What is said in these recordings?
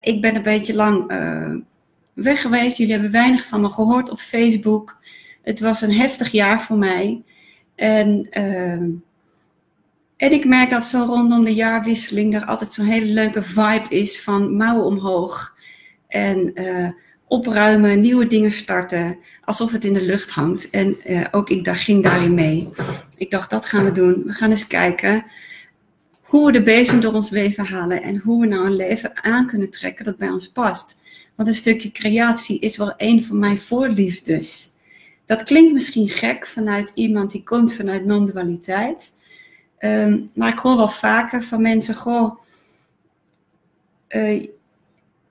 ik ben een beetje lang uh, weg geweest. Jullie hebben weinig van me gehoord op Facebook. Het was een heftig jaar voor mij. En, uh, en ik merk dat zo rondom de jaarwisseling er altijd zo'n hele leuke vibe is van mouwen omhoog. En uh, opruimen, nieuwe dingen starten, alsof het in de lucht hangt. En ook ik daar, ging daarin mee. Ik dacht, dat gaan we doen. We gaan eens kijken hoe we de bezem door ons leven halen en hoe we nou een leven aan kunnen trekken dat bij ons past. Want een stukje creatie is wel een van mijn voorliefdes. Dat klinkt misschien gek vanuit iemand die komt vanuit non-dualiteit. Um, maar ik hoor wel vaker van mensen, goh, uh,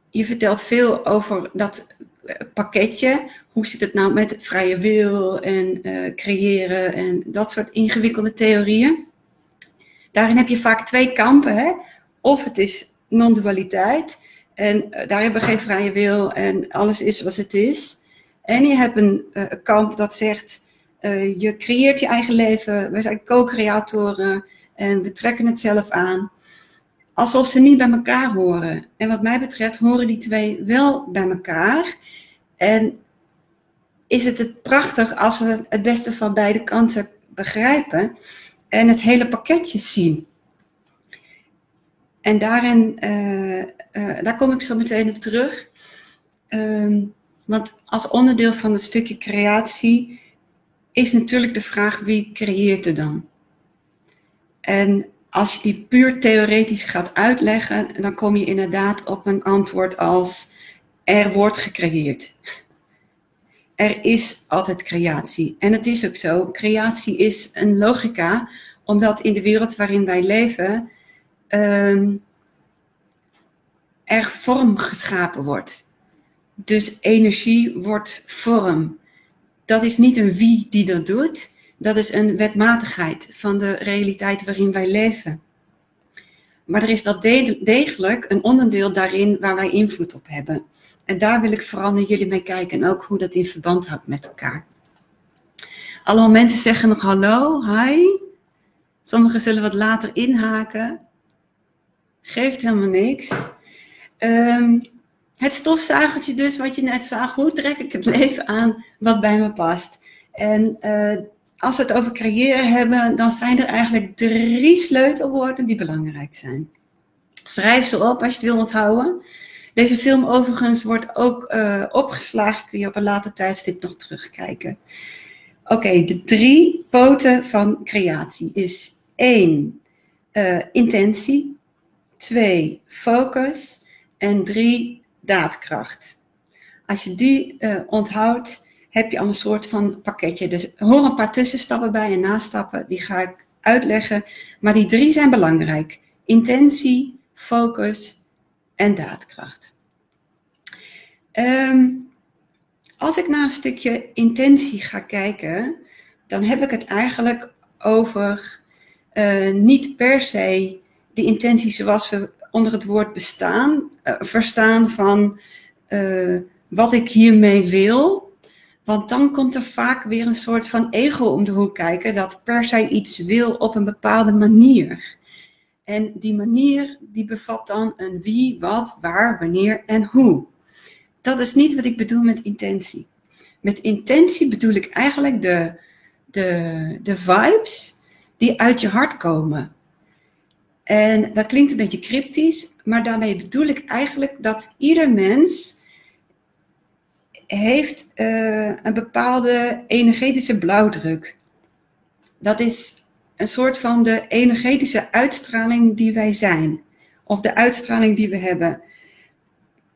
je vertelt veel over dat eh, pakketje. Hoe zit het nou met vrije wil en uh, creëren en dat soort ingewikkelde theorieën. Daarin heb je vaak twee kampen. Hè? Of het is non-dualiteit en uh, daar hebben we geen vrije wil en alles is zoals het is. En je hebt een uh, kamp dat zegt, uh, je creëert je eigen leven, we zijn co-creatoren en we trekken het zelf aan. Alsof ze niet bij elkaar horen. En wat mij betreft horen die twee wel bij elkaar. En is het het prachtig als we het beste van beide kanten begrijpen en het hele pakketje zien. En daarin, uh, uh, daar kom ik zo meteen op terug. Um, want als onderdeel van het stukje creatie is natuurlijk de vraag wie creëert er dan? En als je die puur theoretisch gaat uitleggen, dan kom je inderdaad op een antwoord als er wordt gecreëerd. Er is altijd creatie. En het is ook zo. Creatie is een logica, omdat in de wereld waarin wij leven um, er vorm geschapen wordt. Dus energie wordt vorm. Dat is niet een wie die dat doet. Dat is een wetmatigheid van de realiteit waarin wij leven. Maar er is wel degelijk een onderdeel daarin waar wij invloed op hebben. En daar wil ik vooral naar jullie mee kijken en ook hoe dat in verband houdt met elkaar. Allemaal mensen zeggen nog hallo, hi. Sommigen zullen wat later inhaken. Geeft helemaal niks. Um, het stofzuigertje dus, wat je net zag. Hoe trek ik het leven aan wat bij me past? En uh, als we het over creëren hebben, dan zijn er eigenlijk drie sleutelwoorden die belangrijk zijn. Schrijf ze op als je het wil onthouden. Deze film overigens wordt ook uh, opgeslagen, kun je op een later tijdstip nog terugkijken. Oké, de drie poten van creatie is één, uh, intentie, twee, focus en drie, daadkracht. Als je die uh, onthoudt, heb je al een soort van pakketje. Dus er horen een paar tussenstappen bij en nastappen, die ga ik uitleggen. Maar die drie zijn belangrijk. Intentie, focus en daadkracht. Um, als ik naar een stukje intentie ga kijken, dan heb ik het eigenlijk over uh, niet per se de intentie zoals we onder het woord bestaan, uh, verstaan van uh, wat ik hiermee wil, want dan komt er vaak weer een soort van ego om de hoek kijken, dat per se iets wil op een bepaalde manier. En die manier die bevat dan een wie, wat, waar, wanneer en hoe. Dat is niet wat ik bedoel met intentie. Met intentie bedoel ik eigenlijk de, de, de vibes die uit je hart komen. En dat klinkt een beetje cryptisch, maar daarmee bedoel ik eigenlijk dat ieder mens heeft uh, een bepaalde energetische blauwdruk. Dat is een soort van de energetische uitstraling die wij zijn. Of de uitstraling die we hebben.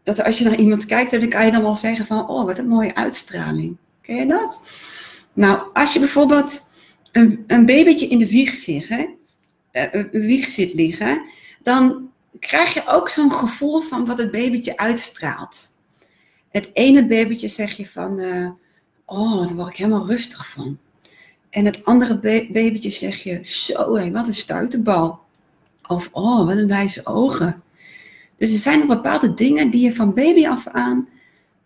Dat als je naar iemand kijkt, dan kan je dan wel zeggen van, oh, wat een mooie uitstraling. Ken je dat? Nou, als je bijvoorbeeld een, een babytje in de wieg uh, wieg zit liggen, dan krijg je ook zo'n gevoel van wat het babytje uitstraalt. Het ene babytje zeg je van, uh, oh, daar word ik helemaal rustig van. En het andere babytje zeg je, zo wat een stuiterbal. Of, oh, wat een wijze ogen. Dus er zijn nog bepaalde dingen die je van baby af aan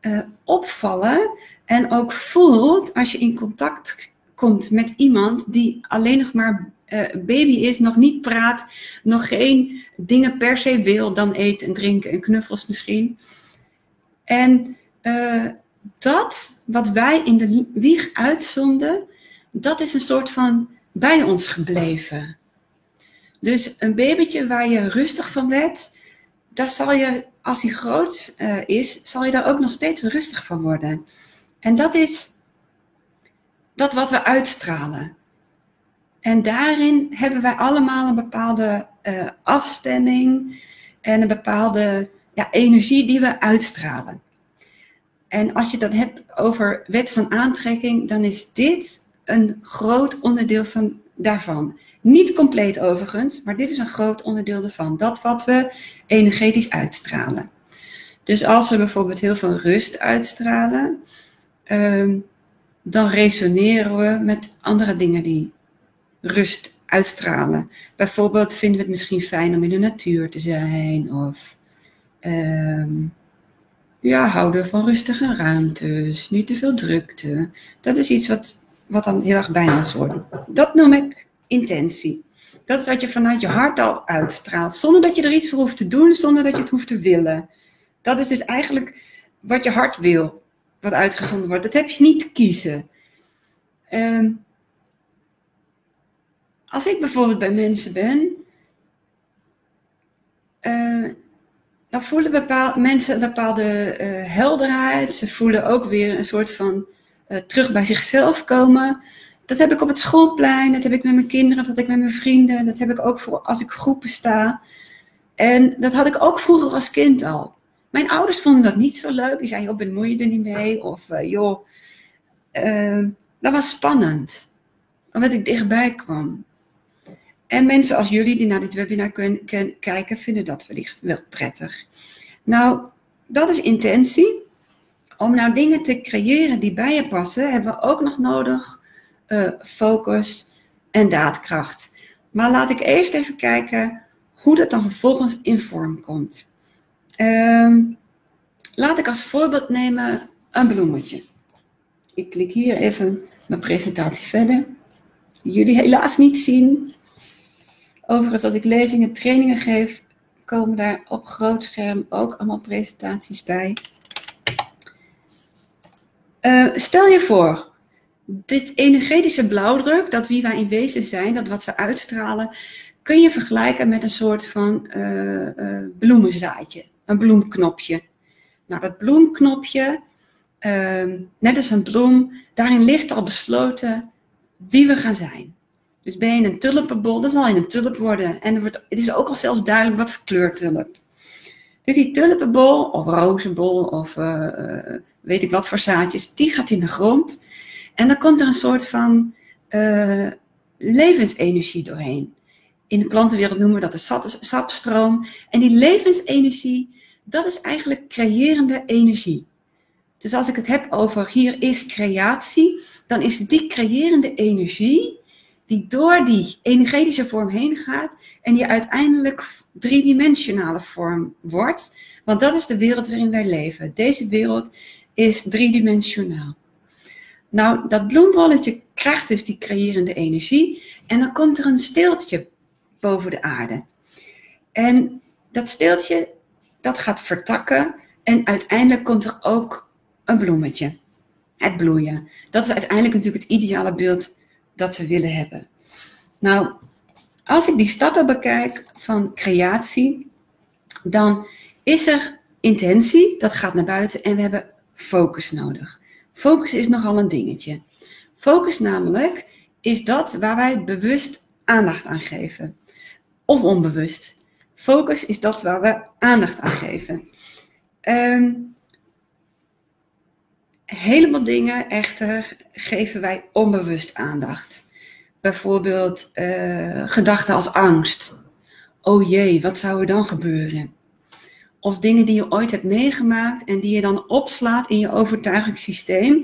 uh, opvallen. En ook voelt als je in contact komt met iemand die alleen nog maar baby is, nog niet praat, nog geen dingen per se wil, dan eten en drinken en knuffels misschien. En dat wat wij in de wieg uitzonden, dat is een soort van bij ons gebleven. Dus een babytje waar je rustig van werd, daar zal je, als hij groot uh, is, zal je daar ook nog steeds rustig van worden. En dat is dat wat we uitstralen. En daarin hebben wij allemaal een bepaalde uh, afstemming en een bepaalde ja, energie die we uitstralen. En als je dat hebt over wet van aantrekking, dan is dit een groot onderdeel van, daarvan. Niet compleet overigens, maar dit is een groot onderdeel ervan. Dat wat we energetisch uitstralen. Dus als we bijvoorbeeld heel veel rust uitstralen, um, dan resoneren we met andere dingen die rust uitstralen. Bijvoorbeeld vinden we het misschien fijn om in de natuur te zijn of um, ja, houden van rustige ruimtes, niet te veel drukte. Dat is iets wat, wat dan heel erg bij ons wordt. Dat noem ik intentie. Dat is wat je vanuit je hart al uitstraalt, zonder dat je er iets voor hoeft te doen, zonder dat je het hoeft te willen. Dat is dus eigenlijk wat je hart wil, wat uitgezonden wordt. Dat heb je niet te kiezen. Um, als ik bijvoorbeeld bij mensen ben, uh, dan voelen bepaal, mensen een bepaalde uh, helderheid. Ze voelen ook weer een soort van uh, terug bij zichzelf komen. Dat heb ik op het schoolplein, dat heb ik met mijn kinderen, dat heb ik met mijn vrienden, dat heb ik ook voor als ik groepen sta. En dat had ik ook vroeger als kind al. Mijn ouders vonden dat niet zo leuk. Die zeiden, joh, bemoei je er niet mee. Of, uh, joh, dat was spannend. Omdat ik dichtbij kwam. En mensen als jullie die naar dit webinar kunnen, kijken, vinden dat wellicht wel prettig. Nou, dat is intentie. Om nou dingen te creëren die bij je passen, hebben we ook nog nodig uh, focus en daadkracht. Maar laat ik eerst even kijken hoe dat dan vervolgens in vorm komt. Um, laat ik als voorbeeld nemen een bloemetje. Ik klik hier even mijn presentatie verder. Jullie helaas niet zien. Overigens, als ik lezingen, trainingen geef, komen daar op groot scherm ook allemaal presentaties bij. Uh, stel je voor, dit energetische blauwdruk, dat wie wij in wezen zijn, dat wat we uitstralen, kun je vergelijken met een soort van uh, bloemenzaadje, een bloemknopje. Nou, dat bloemknopje, ehm, net als een bloem, daarin ligt al besloten wie we gaan zijn. Dus ben je een tulpenbol, dan zal je een tulp worden. En het is ook al zelfs duidelijk wat voor kleur tulp. Dus die tulpenbol, of rozenbol, of uh, weet ik wat voor zaadjes, die gaat in de grond. En dan komt er een soort van uh, levensenergie doorheen. In de plantenwereld noemen we dat de sapstroom. En die levensenergie, dat is eigenlijk creërende energie. Dus als ik het heb over hier is creatie, dan is die creërende energie die door die energetische vorm heen gaat en die uiteindelijk driedimensionale vorm wordt. Want dat is de wereld waarin wij leven. Deze wereld is driedimensionaal. Nou, dat bloembolletje krijgt dus die creërende energie en dan komt er een steeltje boven de aarde. En dat steeltje, dat gaat vertakken en uiteindelijk komt er ook een bloemetje. Het bloeien. Dat is uiteindelijk natuurlijk het ideale beeld dat we willen hebben. Nou, als ik die stappen bekijk van creatie, dan is er intentie, dat gaat naar buiten en we hebben focus nodig. Focus is nogal een dingetje. Focus namelijk is dat waar wij bewust aandacht aan geven. Of onbewust. Focus is dat waar we aandacht aan geven. Um, helemaal dingen echter geven wij onbewust aandacht. Bijvoorbeeld uh, gedachten als angst. Oh jee, wat zou er dan gebeuren? Of dingen die je ooit hebt meegemaakt en die je dan opslaat in je overtuigingssysteem,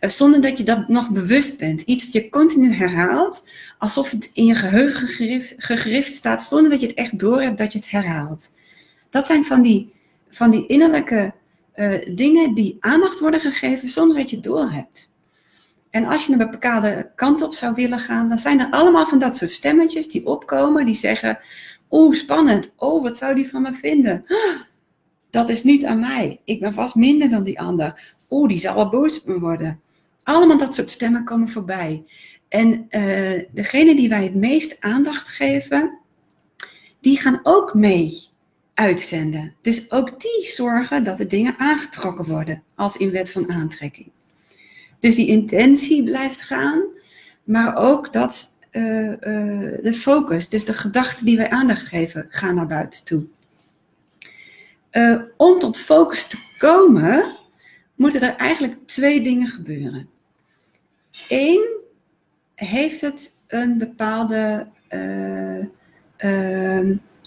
uh, zonder dat je dat nog bewust bent. Iets dat je continu herhaalt, alsof het in je geheugen gegrift, staat, zonder dat je het echt doorhebt dat je het herhaalt. Dat zijn van die, van die innerlijke uh, dingen die aandacht worden gegeven zonder dat je het doorhebt. En als je een bepaalde kant op zou willen gaan, dan zijn er allemaal van dat soort stemmetjes die opkomen, die zeggen: Oeh, spannend. Oh, wat zou die van me vinden? Dat is niet aan mij. Ik ben vast minder dan die ander. Oeh, die zal wel boos op me worden. Allemaal dat soort stemmen komen voorbij. En uh, degene die wij het meest aandacht geven, die gaan ook mee uitzenden. Dus ook die zorgen dat de dingen aangetrokken worden, als in wet van aantrekking. Dus die intentie blijft gaan, maar ook dat uh, uh, de focus, dus de gedachten die wij aandacht geven, gaan naar buiten toe. Uh, om tot focus te komen, moeten er eigenlijk twee dingen gebeuren. Eén, heeft het een bepaalde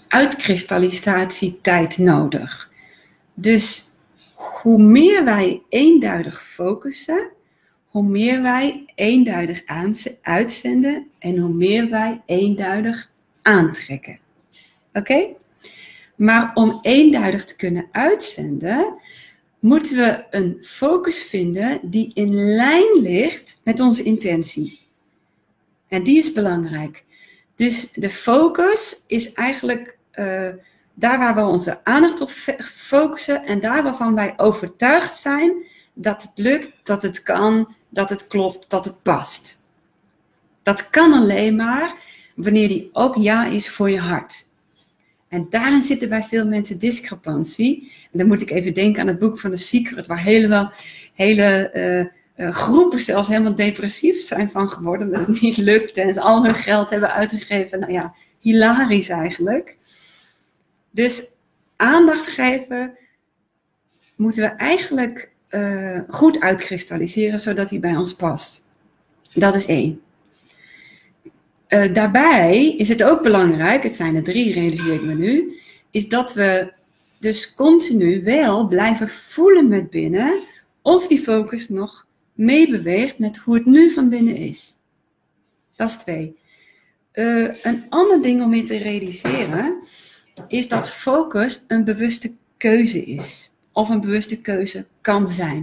uitkristallisatietijd nodig. Dus hoe meer wij eenduidig focussen, hoe meer wij eenduidig uitzenden en hoe meer wij eenduidig aantrekken. Oké? Maar om eenduidig te kunnen uitzenden, moeten we een focus vinden die in lijn ligt met onze intentie. En die is belangrijk. Dus de focus is eigenlijk uh, daar waar we onze aandacht op focussen en daar waarvan wij overtuigd zijn dat het lukt, dat het kan, dat het klopt, dat het past. Dat kan alleen maar wanneer die ook ja is voor je hart. En daarin zitten bij veel mensen discrepantie. En dan moet ik even denken aan het boek van de Secret, waar helemaal, hele uh, uh, groepen zelfs helemaal depressief zijn van geworden, dat het niet lukt en ze al hun geld hebben uitgegeven. Nou ja, hilarisch eigenlijk. Dus aandacht geven moeten we eigenlijk uh, goed uitkristalliseren, zodat die bij ons past. Dat is één. Uh, daarbij is het ook belangrijk, het zijn er drie, realiseer ik me nu, is dat we dus continu wel blijven voelen met binnen of die focus nog meebeweegt met hoe het nu van binnen is. Dat is twee. Uh, een ander ding om je te realiseren is dat focus een bewuste keuze is of een bewuste keuze kan zijn.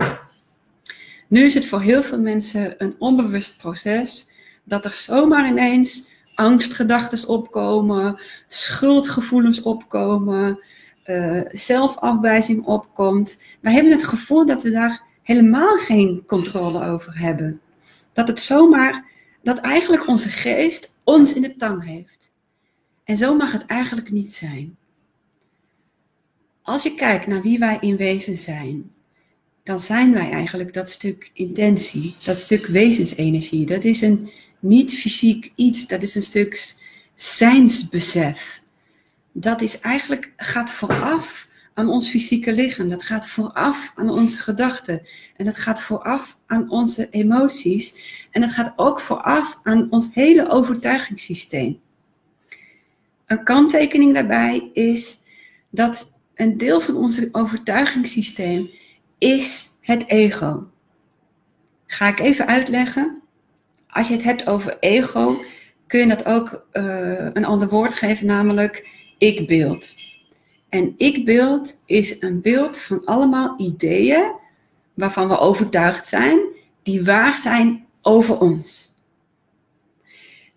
Nu is het voor heel veel mensen een onbewust proces dat er zomaar ineens angstgedachten opkomen, schuldgevoelens opkomen, uh, zelfafwijzing opkomt. Wij hebben het gevoel dat we daar helemaal geen controle over hebben. Dat het zomaar, dat eigenlijk onze geest ons in de tang heeft. En zo mag het eigenlijk niet zijn. Als je kijkt naar wie wij in wezen zijn, dan zijn wij eigenlijk dat stuk intentie, dat stuk wezensenergie. Dat is een niet fysiek iets, dat is een stuk zijnsbesef. Dat is eigenlijk, gaat vooraf aan ons fysieke lichaam. Dat gaat vooraf aan onze gedachten. En dat gaat vooraf aan onze emoties. En dat gaat ook vooraf aan ons hele overtuigingssysteem. Een kanttekening daarbij is dat een deel van ons overtuigingssysteem is het ego. Ga ik even uitleggen. Als je het hebt over ego, kun je dat ook uh, een ander woord geven, namelijk ik-beeld. En ik-beeld is een beeld van allemaal ideeën waarvan we overtuigd zijn, die waar zijn over ons.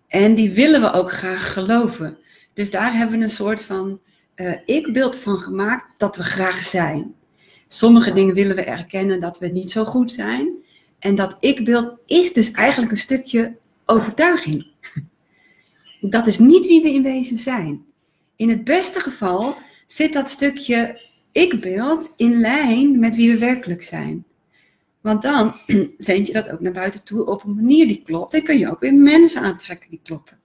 En die willen we ook graag geloven. Dus daar hebben we een soort van uh, ik-beeld van gemaakt dat we graag zijn. Sommige dingen willen we erkennen dat we niet zo goed zijn. En dat ik-beeld is dus eigenlijk een stukje overtuiging. Dat is niet wie we in wezen zijn. In het beste geval zit dat stukje ik-beeld in lijn met wie we werkelijk zijn. Want dan zend je dat ook naar buiten toe op een manier die klopt. En kun je ook weer mensen aantrekken die kloppen.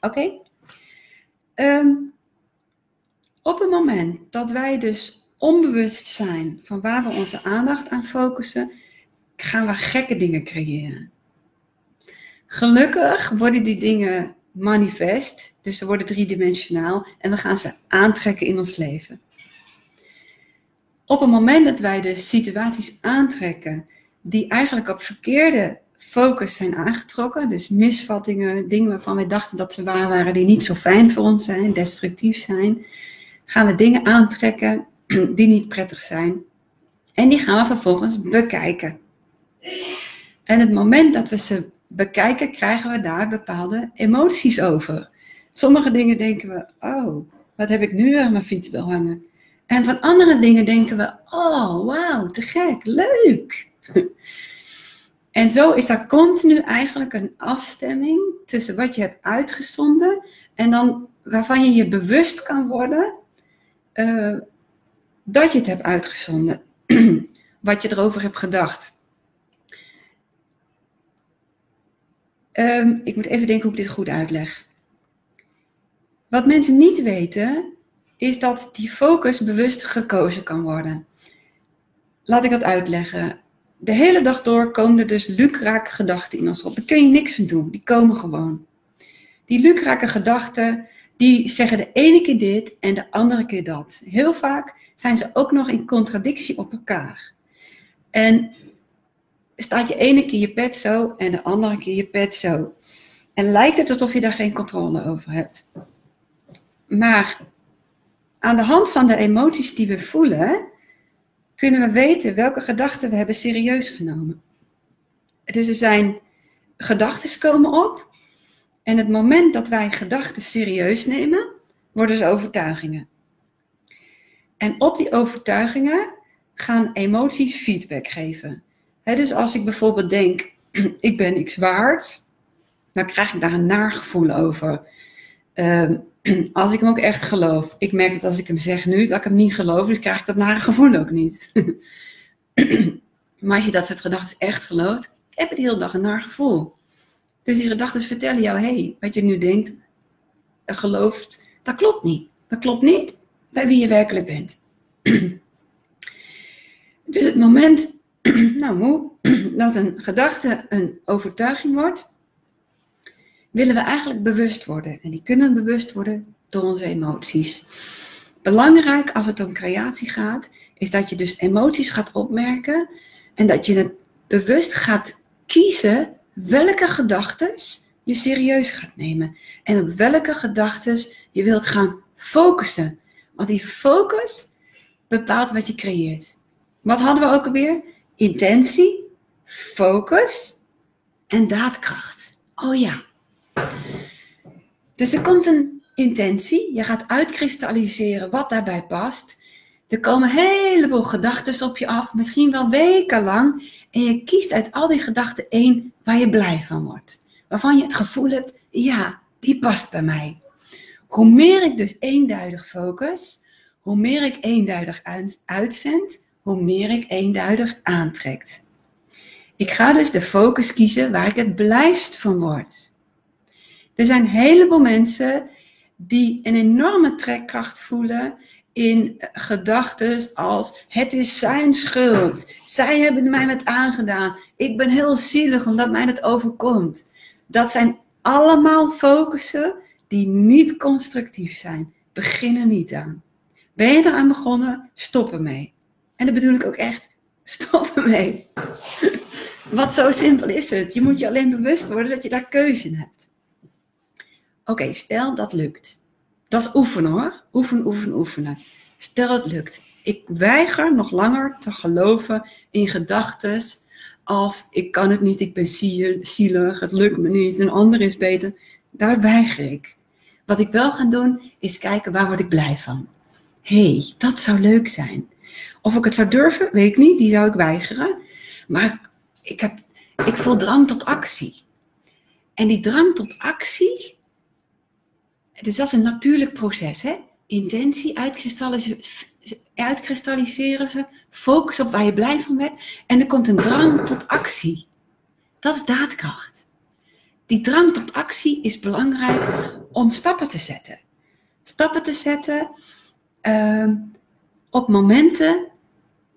Oké? Um, op het moment dat wij dus onbewust zijn van waar we onze aandacht aan focussen, gaan we gekke dingen creëren. Gelukkig worden die dingen manifest, dus ze worden driedimensionaal en we gaan ze aantrekken in ons leven. Op het moment dat wij de situaties aantrekken die eigenlijk op verkeerde focus zijn aangetrokken, dus misvattingen, dingen waarvan wij dachten dat ze waar waren die niet zo fijn voor ons zijn, destructief zijn, gaan we dingen aantrekken die niet prettig zijn. En die gaan we vervolgens bekijken. En het moment dat we ze bekijken, krijgen we daar bepaalde emoties over. Sommige dingen denken we, oh, wat heb ik nu aan mijn fiets wil hangen? En van andere dingen denken we, oh, wauw, te gek, leuk. En zo is daar continu eigenlijk een afstemming tussen wat je hebt uitgezonden en dan waarvan je je bewust kan worden uh, dat je het hebt uitgezonden. wat je erover hebt gedacht. Um, ik moet even denken hoe ik dit goed uitleg. Wat mensen niet weten, is dat die focus bewust gekozen kan worden. Laat ik dat uitleggen. De hele dag door komen er dus lukrake gedachten in ons op. Daar kun je niks aan doen. Die komen gewoon. Die lukrake gedachten, die zeggen de ene keer dit en de andere keer dat. Heel vaak zijn ze ook nog in contradictie op elkaar. En staat je ene keer je pet zo en de andere keer je pet zo. En lijkt het alsof je daar geen controle over hebt. Maar aan de hand van de emoties die we voelen, kunnen we weten welke gedachten we hebben serieus genomen. Dus er zijn gedachten komen op. En het moment dat wij gedachten serieus nemen, worden ze overtuigingen. En op die overtuigingen gaan emoties feedback geven. dus als ik bijvoorbeeld denk, ik ben iets waard, dan krijg ik daar een naar gevoel over. Ehm, als ik hem ook echt geloof. Ik merk dat als ik hem zeg nu, dat ik hem niet geloof, dus krijg ik dat nare gevoel ook niet. maar als je dat soort gedachten echt gelooft, heb je de hele dag een naar gevoel. Dus die gedachten vertellen jou, hey, wat je nu denkt, gelooft, dat klopt niet. Dat klopt niet bij wie je werkelijk bent. dus het moment, nou moe, dat een gedachte een overtuiging wordt, willen we eigenlijk bewust worden. En die kunnen bewust worden door onze emoties. Belangrijk als het om creatie gaat, is dat je dus emoties gaat opmerken en dat je het bewust gaat kiezen welke gedachten je serieus gaat nemen. En op welke gedachten je wilt gaan focussen. Want die focus bepaalt wat je creëert. Wat hadden we ook alweer? Intentie, focus en daadkracht. Oh ja, dus er komt een intentie, je gaat uitkristalliseren wat daarbij past. Er komen een heleboel gedachten op je af, misschien wel wekenlang. En je kiest uit al die gedachten één waar je blij van wordt. Waarvan je het gevoel hebt, ja, die past bij mij. Hoe meer ik dus eenduidig focus, hoe meer ik eenduidig uitzend, hoe meer ik eenduidig aantrekt. Ik ga dus de focus kiezen waar ik het blijst van word. Er zijn een heleboel mensen die een enorme trekkracht voelen in gedachten als het is zijn schuld. Zij hebben mij met aangedaan. Ik ben heel zielig omdat mij het overkomt. Dat zijn allemaal focussen die niet constructief zijn. Begin er niet aan. Ben je eraan begonnen? Stop ermee. En dat bedoel ik ook echt. Stop ermee. Wat zo simpel is het. Je moet je alleen bewust worden dat je daar keuze in hebt. Oké, stel dat lukt. Dat is oefenen hoor. Oefenen, oefenen, oefenen. Stel het lukt. Ik weiger nog langer te geloven in gedachten als ik kan het niet, ik ben zielig, het lukt me niet, een ander is beter. Daar weiger ik. Wat ik wel ga doen, is kijken waar word ik blij van. Hey, dat zou leuk zijn. Of ik het zou durven, weet ik niet, die zou ik weigeren. Maar ik, heb, ik voel drang tot actie. En die drang tot actie, dus dat is een natuurlijk proces. Hè? Intentie, uitkristalliseren, ze, focus op waar je blij van bent. En er komt een drang tot actie. Dat is daadkracht. Die drang tot actie is belangrijk om stappen te zetten. Stappen te zetten uh, op momenten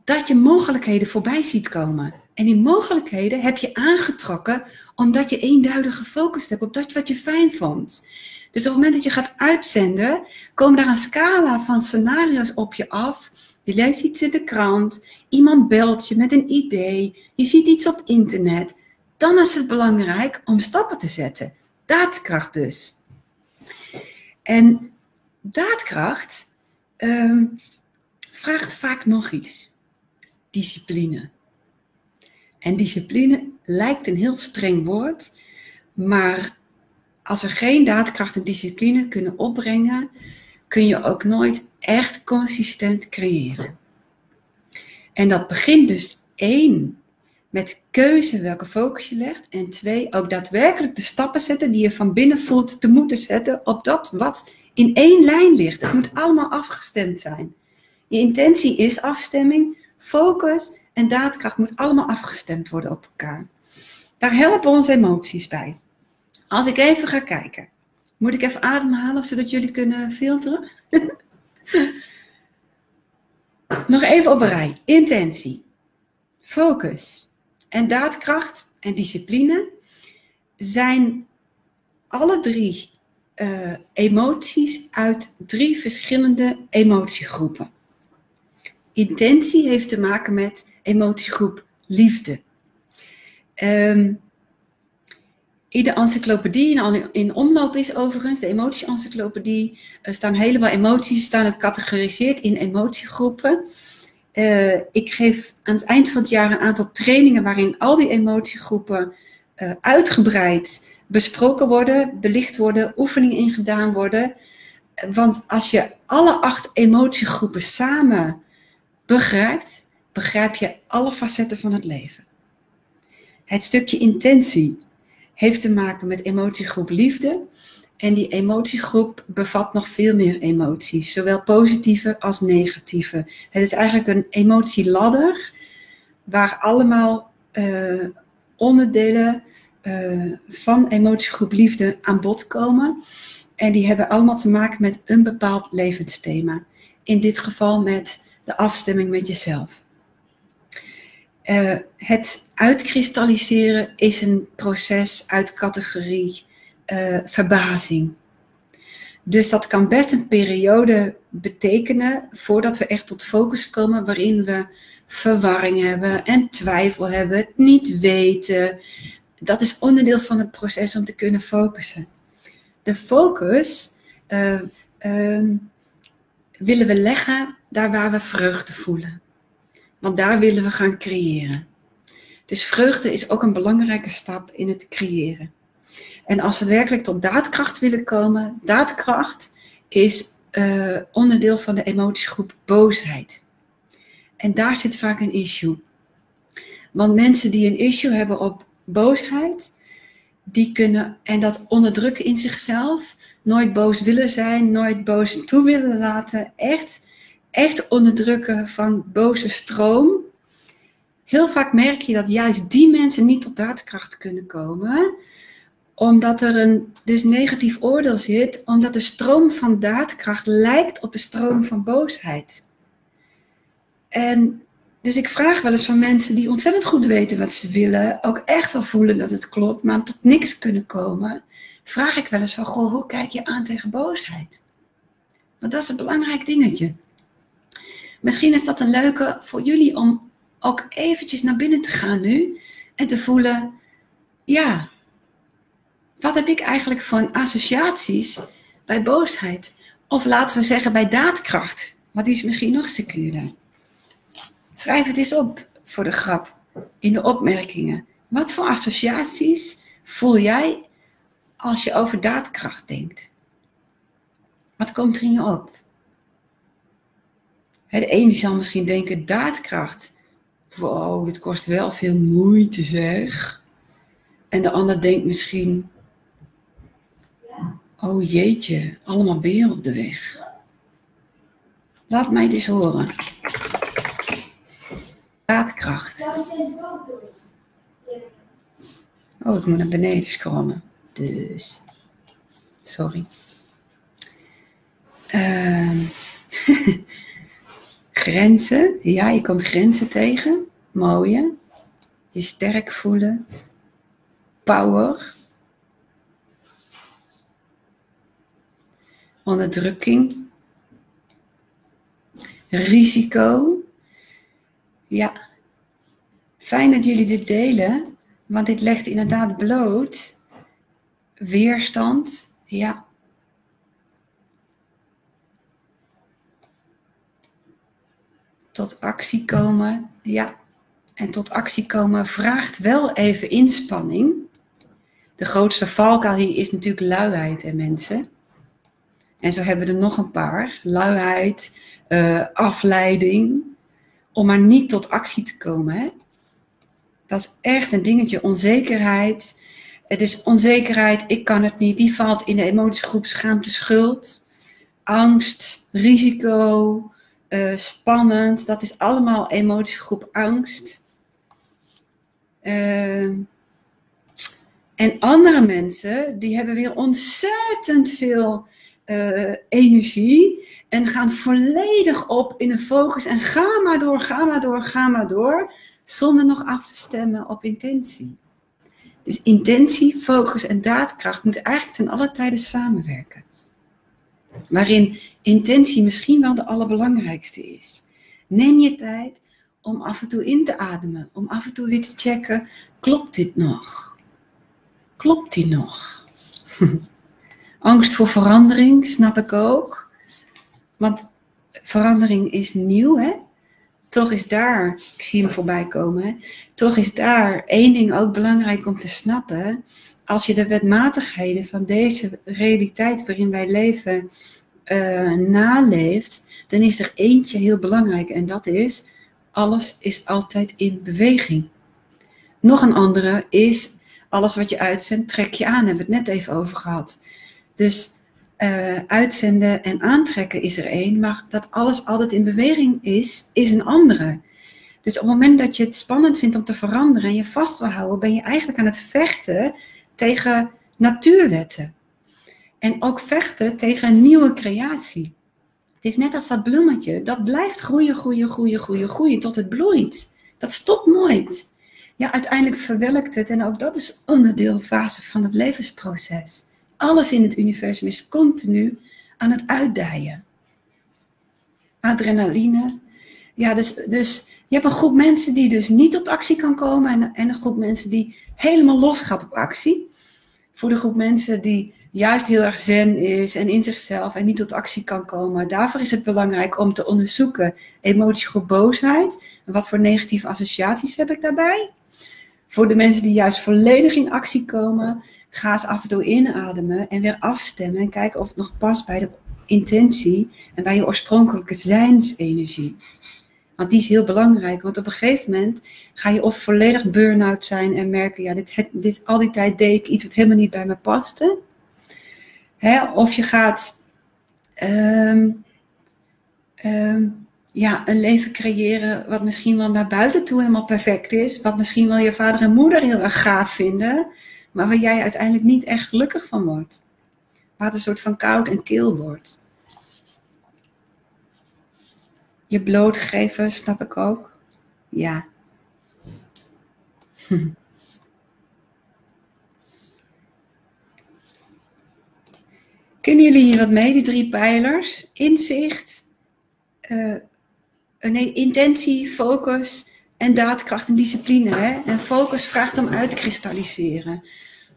dat je mogelijkheden voorbij ziet komen. En die mogelijkheden heb je aangetrokken omdat je eenduidig gefocust hebt op dat wat je fijn vond. Dus op het moment dat je gaat uitzenden, komen daar een scala van scenario's op je af. Je leest iets in de krant, iemand belt je met een idee, je ziet iets op internet. Dan is het belangrijk om stappen te zetten. Daadkracht dus. En daadkracht um, vraagt vaak nog iets. Discipline. En discipline lijkt een heel streng woord, maar als we geen daadkracht en discipline kunnen opbrengen, kun je ook nooit echt consistent creëren. En dat begint dus één met keuze welke focus je legt. En twee, ook daadwerkelijk de stappen zetten die je van binnen voelt te moeten zetten op dat wat in één lijn ligt. Het moet allemaal afgestemd zijn. Je intentie is afstemming, focus en daadkracht moet allemaal afgestemd worden op elkaar. Daar helpen onze emoties bij. Als ik even ga kijken, moet ik even ademhalen zodat jullie kunnen filteren? Nog even op een rij. Intentie, focus en daadkracht en discipline zijn alle drie uh, emoties uit drie verschillende emotiegroepen. Intentie heeft te maken met emotiegroep liefde. Um, in de encyclopedie in, in omloop is overigens, de emotie-encyclopedie, er staan helemaal emoties, staan gecategoriseerd in emotiegroepen. Uh, ik geef aan het eind van het jaar een aantal trainingen waarin al die emotiegroepen uh, uitgebreid besproken worden, belicht worden, oefeningen ingedaan worden. Want als je alle acht emotiegroepen samen begrijpt, begrijp je alle facetten van het leven. Het stukje intentie heeft te maken met emotiegroep liefde. En die emotiegroep bevat nog veel meer emoties, zowel positieve als negatieve. Het is eigenlijk een emotieladder waar allemaal uh, onderdelen uh, van emotiegroep liefde aan bod komen. En die hebben allemaal te maken met een bepaald levensthema. In dit geval met de afstemming met jezelf. Uh, het uitkristalliseren is een proces uit categorie uh, verbazing. Dus dat kan best een periode betekenen voordat we echt tot focus komen, waarin we verwarring hebben en twijfel hebben, het niet weten. Dat is onderdeel van het proces om te kunnen focussen. De focus uh, willen we leggen daar waar we vreugde voelen. Want daar willen we gaan creëren. Dus vreugde is ook een belangrijke stap in het creëren. En als we werkelijk tot daadkracht willen komen, daadkracht is uh, onderdeel van de emotiegroep boosheid. En daar zit vaak een issue. Want mensen die een issue hebben op boosheid, die kunnen, en dat onderdrukken in zichzelf, nooit boos willen zijn, nooit boos toe willen laten, echt echt onderdrukken van boze stroom. Heel vaak merk je dat juist die mensen niet tot daadkracht kunnen komen, omdat er een dus negatief oordeel zit, omdat de stroom van daadkracht lijkt op de stroom van boosheid. En dus ik vraag wel eens van mensen die ontzettend goed weten wat ze willen, ook echt wel voelen dat het klopt, maar tot niks kunnen komen, vraag ik wel eens van, goh, hoe kijk je aan tegen boosheid? Want dat is een belangrijk dingetje. Misschien is dat een leuke voor jullie om ook eventjes naar binnen te gaan nu en te voelen, ja, wat heb ik eigenlijk voor associaties bij boosheid? Of laten we zeggen bij daadkracht, want die is misschien nog secuurder. Schrijf het eens op voor de grap in de opmerkingen. Wat voor associaties voel jij als je over daadkracht denkt? Wat komt er in je op? De ene zal misschien denken, daadkracht. Wow, dit kost wel veel moeite zeg. En de ander denkt misschien, oh jeetje, allemaal beren op de weg. Laat mij eens horen. Daadkracht. Oh, ik moet naar beneden scrollen. Dus, sorry. Uh, Grenzen, ja, je komt grenzen tegen. Mooie. Je sterk voelen. Power. Onderdrukking. Risico. Ja. Fijn dat jullie dit delen, want dit legt inderdaad bloot. Weerstand. Ja, tot actie komen. Ja, En tot actie komen vraagt wel even inspanning. De grootste valkuil hier is natuurlijk luiheid en mensen. En zo hebben we er nog een paar. Luiheid, uh, afleiding. Om maar niet tot actie te komen. Hè? Dat is echt een dingetje. Onzekerheid. Het is onzekerheid, ik kan het niet. Die valt in de emotiegroep schaamte, schuld. Angst, risico, uh, spannend. Dat is allemaal emotiegroep angst. Uh, en andere mensen, die hebben weer ontzettend veel uh, energie en gaan volledig op in een focus en ga maar door, ga maar door, ga maar door, zonder nog af te stemmen op intentie. Dus intentie, focus en daadkracht moeten eigenlijk ten alle tijde samenwerken. Waarin intentie misschien wel de allerbelangrijkste is. Neem je tijd om af en toe in te ademen, om af en toe weer te checken, klopt dit nog? Klopt die nog? Angst voor verandering, snap ik ook. Want verandering is nieuw, hè? Toch is daar, ik zie hem voorbij komen, hè? toch is daar één ding ook belangrijk om te snappen. Als je de wetmatigheden van deze realiteit waarin wij leven uh, naleeft, dan is er eentje heel belangrijk en dat is, alles is altijd in beweging. Nog een andere is, alles wat je uitzendt, trek je aan. Hebben we het net even over gehad. Dus uh, uitzenden en aantrekken is er één, maar dat alles altijd in beweging is, is een andere. Dus op het moment dat je het spannend vindt om te veranderen en je vast wil houden, ben je eigenlijk aan het vechten tegen natuurwetten. En ook vechten tegen een nieuwe creatie. Het is net als dat bloemetje, dat blijft groeien, groeien, groeien, groeien, groeien tot het bloeit. Dat stopt nooit. Ja, uiteindelijk verwelkt het en ook dat is onderdeel, fase van het levensproces. Alles in het universum is continu aan het uitdijen. Adrenaline. Ja, dus, dus je hebt een groep mensen die dus niet tot actie kan komen en, en een groep mensen die helemaal los gaat op actie. Voor de groep mensen die juist heel erg zen is en in zichzelf en niet tot actie kan komen. Daarvoor is het belangrijk om te onderzoeken emotiegroep boosheid. En wat voor negatieve associaties heb ik daarbij? Voor de mensen die juist volledig in actie komen, ga eens af en toe inademen en weer afstemmen en kijken of het nog past bij de intentie en bij je oorspronkelijke zijnsenergie. Want die is heel belangrijk, want op een gegeven moment ga je of volledig burn-out zijn en merken, ja, dit, dit, al die tijd deed ik iets wat helemaal niet bij me paste. Hè? Of je gaat um, um, ja, een leven creëren wat misschien wel naar buiten toe helemaal perfect is. Wat misschien wel je vader en moeder heel erg gaaf vinden. Maar waar jij uiteindelijk niet echt gelukkig van wordt. Waar het een soort van koud en kil wordt. Je blootgeven, snap ik ook. Ja. Kunnen jullie hier wat mee, die drie pijlers? Inzicht, uh, nee, intentie, focus en daadkracht en discipline. Hè? En focus vraagt om uit te kristalliseren.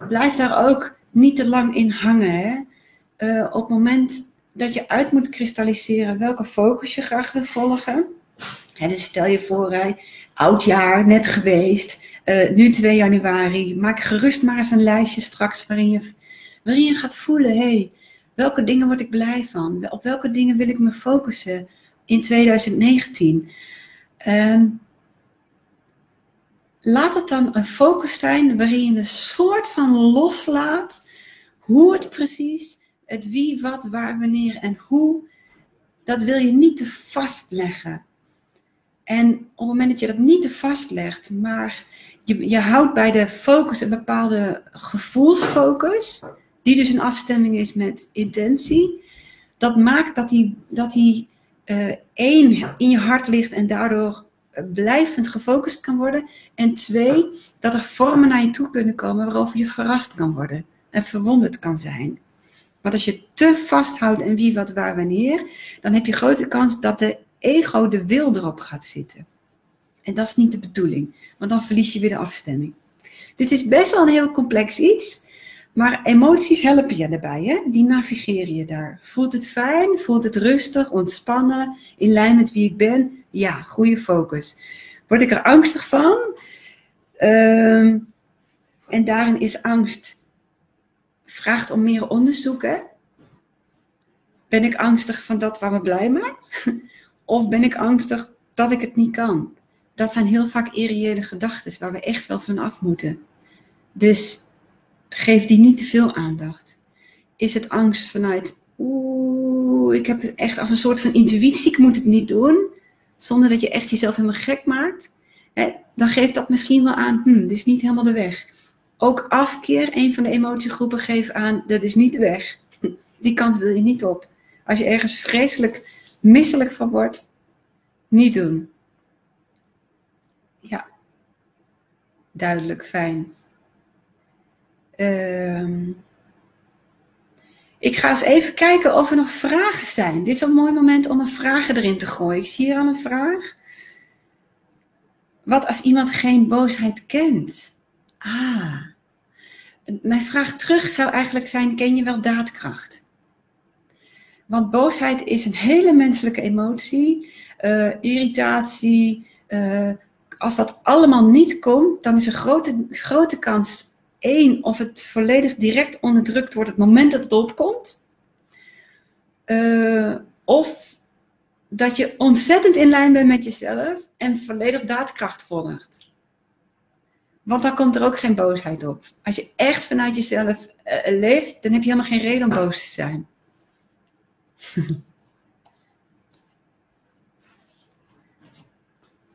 Blijf daar ook niet te lang in hangen. Hè? Uh, op moment dat je uit moet kristalliseren welke focus je graag wil volgen. Hè, dus stel je voor, hè, oud jaar, net geweest, uh, nu 2 januari. Maak gerust maar eens een lijstje straks waarin je, waarin je gaat voelen, hé, hey, welke dingen word ik blij van? Op welke dingen wil ik me focussen? in 2019. Um, laat het dan een focus zijn waarin je een soort van loslaat hoe het precies, het wie, wat, waar, wanneer en hoe, dat wil je niet te vastleggen. En op het moment dat je dat niet te vastlegt, maar je, je houdt bij de focus een bepaalde gevoelsfocus, die dus een afstemming is met intentie, dat maakt dat die, dat die uh, één, in je hart ligt en daardoor eh, blijvend gefocust kan worden. En twee, dat er vormen naar je toe kunnen komen waarover je verrast kan worden en verwonderd kan zijn. Want als je te vasthoudt en wie, wat, waar, wanneer, dan heb je grote kans dat de ego, de wil erop gaat zitten. En dat is niet de bedoeling, want dan verlies je weer de afstemming. Dus het is best wel een heel complex iets. Maar emoties helpen je daarbij, hè? die navigeer je daar. Voelt het fijn? Voelt het rustig, ontspannen, in lijn met wie ik ben? Ja, goede focus. Word ik er angstig van? Ehm, en daarin is angst, vraagt om meer onderzoeken. Ben ik angstig van dat waar me blij maakt? Of ben ik angstig dat ik het niet kan? Dat zijn heel vaak irreële gedachten waar we echt wel van af moeten. Dus geef die niet te veel aandacht. Is het angst vanuit, oeh, ik heb het echt als een soort van intuïtie, ik moet het niet doen, zonder dat je echt jezelf helemaal gek maakt? Hè, dan geeft dat misschien wel aan, hm, dit is niet helemaal de weg. Ook afkeer, een van de emotiegroepen, geeft aan, dat is niet de weg. Die kant wil je niet op. Als je ergens vreselijk misselijk van wordt, niet doen. Ja, duidelijk, fijn. Ehm, ik ga eens even kijken of er nog vragen zijn. Dit is een mooi moment om een vraag erin te gooien. Ik zie hier al een vraag. Wat als iemand geen boosheid kent? Ah. Mijn vraag terug zou eigenlijk zijn: ken je wel daadkracht? Want boosheid is een hele menselijke emotie. Uh, irritatie. Uh, als dat allemaal niet komt, dan is er grote, grote kans één, of het volledig direct onderdrukt wordt het moment dat het opkomt. Uh, of dat je ontzettend in lijn bent met jezelf en volledig daadkracht volgt. Want dan komt er ook geen boosheid op. Als je echt vanuit jezelf uh, leeft, dan heb je helemaal geen reden om boos te zijn.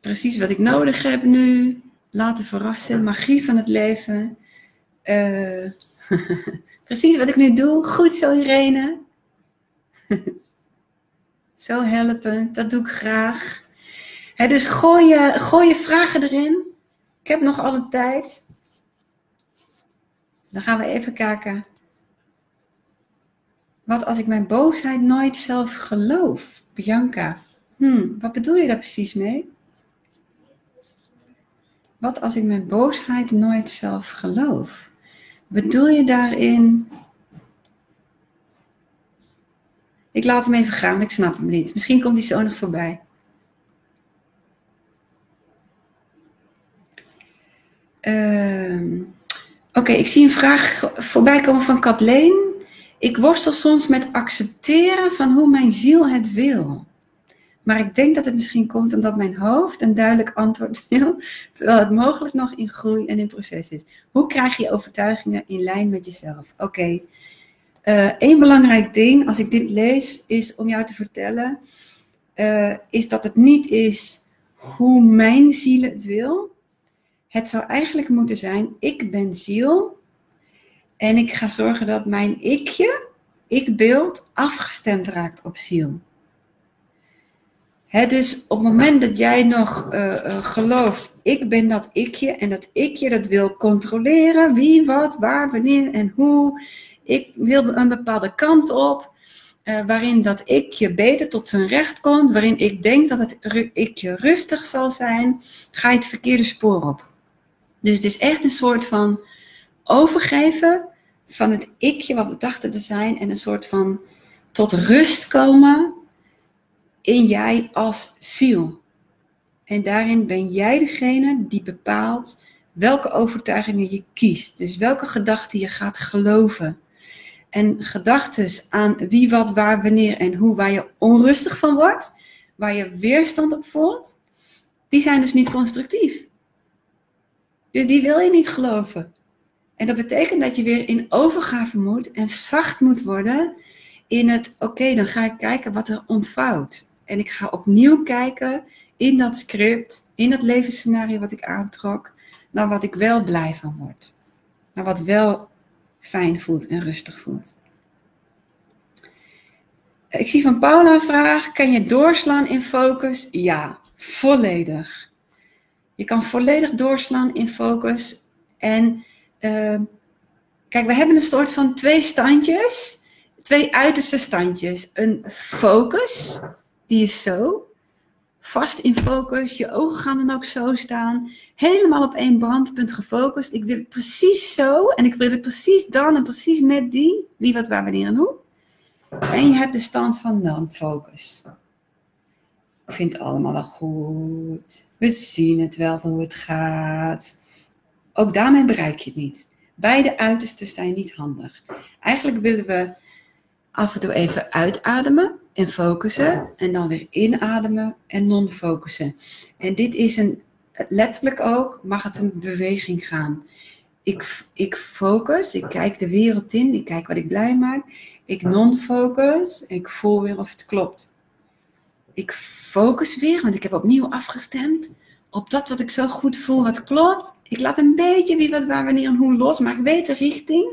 Precies wat ik nodig heb nu. Laten verrassen, magie van het leven. Uh, precies wat ik nu doe. Goed zo, Irene. zo helpen, dat doe ik graag. dus gooi je, gooi je vragen erin. Ik heb nog alle tijd. Dan gaan we even kijken. Wat als ik mijn boosheid nooit zelf geloof? Bianca. Hmm, wat bedoel je daar precies mee? Wat als ik mijn boosheid nooit zelf geloof? Bedoel je daarin. Ik laat hem even gaan, ik snap hem niet. Misschien komt hij zo nog voorbij. Uh, Oké, ik zie een vraag voorbij komen van Kathleen. Ik worstel soms met accepteren van hoe mijn ziel het wil. Maar ik denk dat het misschien komt omdat mijn hoofd een duidelijk antwoord wil, terwijl het mogelijk nog in groei en in proces is. Hoe krijg je overtuigingen in lijn met jezelf? Oké, okay. uh, één belangrijk ding als ik dit lees is om jou te vertellen, uh, is dat het niet is hoe mijn ziel het wil. Het zou eigenlijk moeten zijn, ik ben ziel en ik ga zorgen dat mijn ikje, ikbeeld, afgestemd raakt op ziel dus op het moment dat jij nog uh, uh, gelooft, ik ben dat ikje en dat ikje dat wil controleren wie, wat, waar, wanneer en hoe. Ik wil een bepaalde kant op, uh, waarin dat ikje beter tot zijn recht komt, waarin ik denk dat het ikje rustig zal zijn, ga je het verkeerde spoor op. Dus het is echt een soort van overgeven van het ikje wat we dachten te zijn en een soort van tot rust komen in jij als ziel. En daarin ben jij degene die bepaalt welke overtuigingen je kiest. Dus welke gedachten je gaat geloven. En gedachten aan wie, wat, waar, wanneer en hoe, waar je onrustig van wordt, waar je weerstand op voelt, die zijn dus niet constructief. Dus die wil je niet geloven. En dat betekent dat je weer in overgave moet en zacht moet worden in het, oké, dan ga ik kijken wat er ontvouwt. En ik ga opnieuw kijken in dat script, in dat levensscenario wat ik aantrok, naar wat ik wel blij van word. Naar wat wel fijn voelt en rustig voelt. Ik zie van Paula een vraag: kan je doorslaan in focus? Ja, volledig. Je kan volledig doorslaan in focus. En uh, kijk, we hebben een soort van twee standjes, twee uiterste standjes. Een focus, die is zo. Vast in focus. Je ogen gaan dan ook zo staan. Helemaal op één brandpunt gefocust. Ik wil het precies zo. En ik wil het precies dan en precies met die. Wie, wat, waar, wanneer en hoe. En je hebt de stand van non-focus. Ik vind het allemaal wel goed. We zien het wel hoe het gaat. Ook daarmee bereik je het niet. Beide uitersten zijn niet handig. Eigenlijk willen we af en toe even uitademen en focussen. En dan weer inademen en non-focussen. En dit is een, letterlijk ook, mag het een beweging gaan. Ik, ik focus, ik kijk de wereld in, ik kijk wat ik blij maak. Ik non-focus, ik voel weer of het klopt. Ik focus weer, want ik heb opnieuw afgestemd op dat wat ik zo goed voel, wat klopt. Ik laat een beetje wie, wat, waar, wanneer en hoe los, maar ik weet de richting.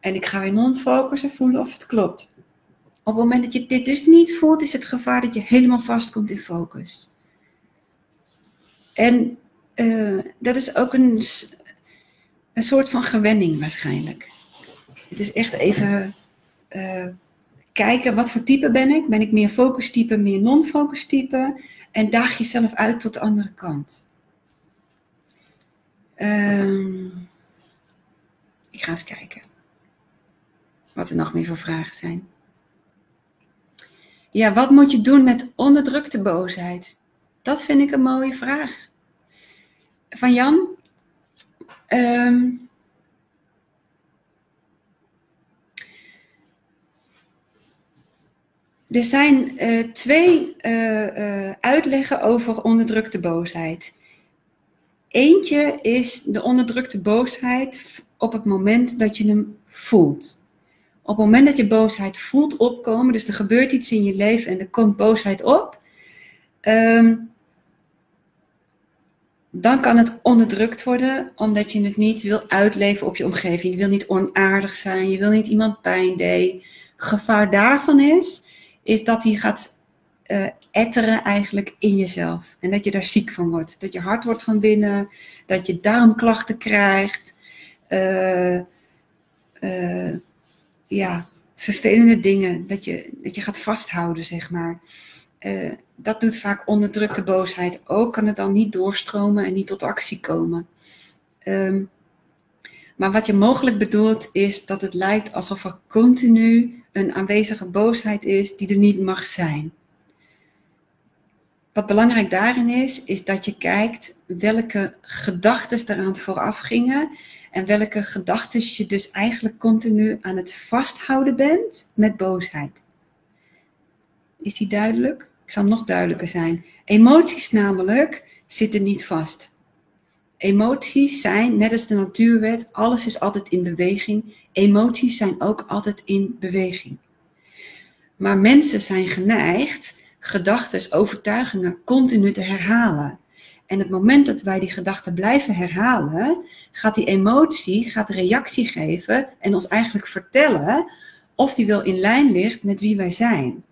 En ik ga weer non-focussen, voelen of het klopt. Op het moment dat je dit dus niet voelt, is het gevaar dat je helemaal vastkomt in focus. En uh, dat is ook een, een soort van gewenning waarschijnlijk. Het is echt even uh, kijken, wat voor type ben ik? Ben ik meer focus type, meer non-focus type? En daag jezelf uit tot de andere kant. Um, ik ga eens kijken wat er nog meer voor vragen zijn. Ja, wat moet je doen met onderdrukte boosheid? Dat vind ik een mooie vraag. Van Jan. Um, er zijn uh, twee uh, uh, uitleggen over onderdrukte boosheid. Eentje is de onderdrukte boosheid op het moment dat je hem voelt. Op het moment dat je boosheid voelt opkomen, dus er gebeurt iets in je leven en er komt boosheid op, um, dan kan het onderdrukt worden, omdat je het niet wil uitleven op je omgeving. Je wil niet onaardig zijn, je wil niet iemand pijn doen. Gevaar daarvan is, is dat hij gaat uh, etteren eigenlijk in jezelf. En dat je daar ziek van wordt. Dat je hard wordt van binnen, dat je darmklachten krijgt. Uh, uh, ja, vervelende dingen. Dat je, dat je gaat vasthouden, zeg maar. Dat doet vaak onderdrukte boosheid ook. Kan het dan niet doorstromen en niet tot actie komen. Um, maar wat je mogelijk bedoelt is dat het lijkt alsof er continu een aanwezige boosheid is die er niet mag zijn. Wat belangrijk daarin is, is dat je kijkt welke gedachten eraan vooraf gingen en welke gedachten je dus eigenlijk continu aan het vasthouden bent met boosheid. Is die duidelijk? Ik zal nog duidelijker zijn. Emoties namelijk zitten niet vast. Emoties zijn, net als de natuurwet, alles is altijd in beweging. Emoties zijn ook altijd in beweging. Maar mensen zijn geneigd gedachten, overtuigingen continu te herhalen. En het moment dat wij die gedachten blijven herhalen, gaat die emotie, gaat reactie geven en ons eigenlijk vertellen of die wel in lijn ligt met wie wij zijn.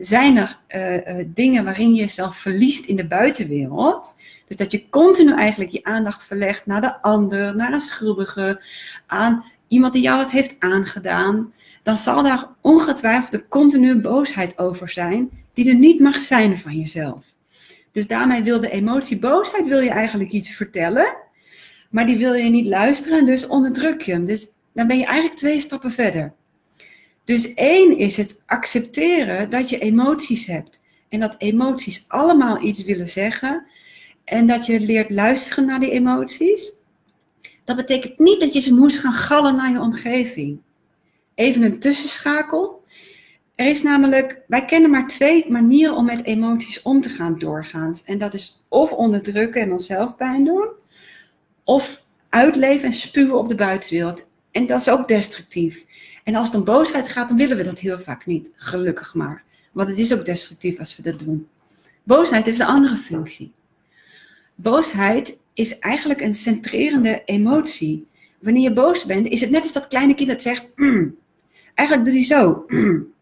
Zijn er uh, uh, dingen waarin je jezelf verliest in de buitenwereld? Dus dat je continu eigenlijk je aandacht verlegt naar de ander, naar een schuldige, aan iemand die jou het heeft aangedaan. Dan zal daar ongetwijfeld de continue boosheid over zijn, die er niet mag zijn van jezelf. Dus daarmee wil de emotie boosheid, wil je eigenlijk iets vertellen, maar die wil je niet luisteren, dus onderdruk je hem. Dus dan ben je eigenlijk twee stappen verder. Dus één is het accepteren dat je emoties hebt. En dat emoties allemaal iets willen zeggen. En dat je leert luisteren naar die emoties. Dat betekent niet dat je ze moest gaan gallen naar je omgeving. Even een tussenschakel. Er is namelijk, wij kennen maar twee manieren om met emoties om te gaan doorgaans. En dat is of onderdrukken en onszelf pijn doen, of uitleven en spuwen op de buitenwereld. En dat is ook destructief. En als het om boosheid gaat, dan willen we dat heel vaak niet, gelukkig maar. Want het is ook destructief als we dat doen. Boosheid heeft een andere functie. Boosheid is eigenlijk een centrerende emotie. Wanneer je boos bent, is het net als dat kleine kind dat zegt, mm. eigenlijk doet hij zo. Mm.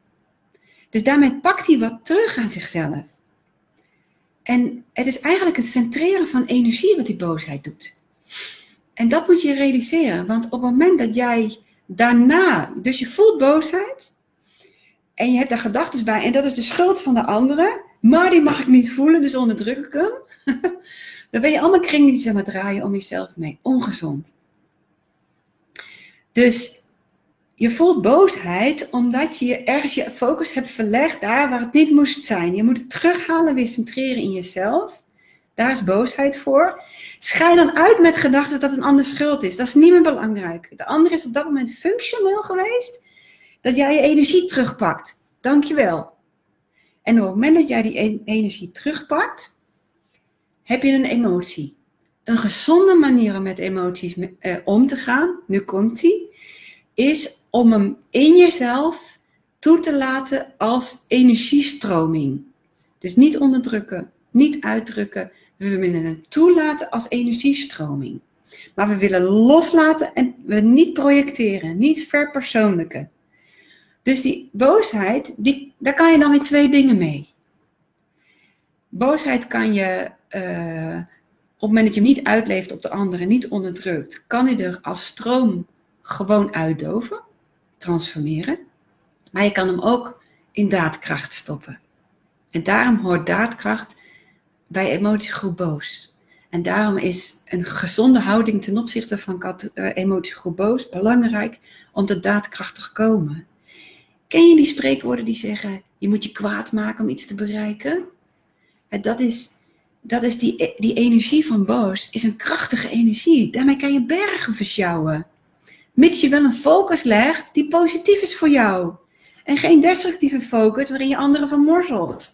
Dus daarmee pakt hij wat terug aan zichzelf. En het is eigenlijk het centreren van energie wat die boosheid doet. En dat moet je realiseren, want op het moment dat jij daarna, dus je voelt boosheid en je hebt daar gedachten bij en dat is de schuld van de anderen, maar die mag ik niet voelen, dus onderdruk ik hem. dan ben je allemaal kringetjes aan het draaien om jezelf mee. Ongezond. Dus je voelt boosheid omdat je ergens je focus hebt verlegd daar waar het niet moest zijn. Je moet het terughalen, weer centreren in jezelf. Daar is boosheid voor. Schij dan uit met gedachten dat een ander schuld is. Dat is niet meer belangrijk. De ander is op dat moment functioneel geweest. Dat jij je energie terugpakt. Dankjewel. En op het moment dat jij die energie terugpakt, heb je een emotie. Een gezonde manier om met emoties eh, om te gaan, nu komt die, is om hem in jezelf toe te laten als energiestroming. Dus niet onderdrukken, niet uitdrukken. We willen het toelaten als energiestroming. Maar we willen loslaten en we niet projecteren, niet verpersoonlijken. Dus die boosheid, die, daar kan je dan weer twee dingen mee. Boosheid kan je, uh, op het moment dat je hem niet uitleeft op de anderen, niet onderdrukt, kan je er als stroom gewoon uitdoven, transformeren. Maar je kan hem ook in daadkracht stoppen. En daarom hoort daadkracht bij emotiegroep boos. En daarom is een gezonde houding ten opzichte van uh, emotiegroep boos belangrijk om te daadkrachtig komen. Ken je die spreekwoorden die zeggen: je moet je kwaad maken om iets te bereiken? Dat is, dat is die, die energie van boos, is een krachtige energie. Daarmee kan je bergen versjouwen. Mits je wel een focus legt die positief is voor jou. En geen destructieve focus waarin je anderen vermorzelt.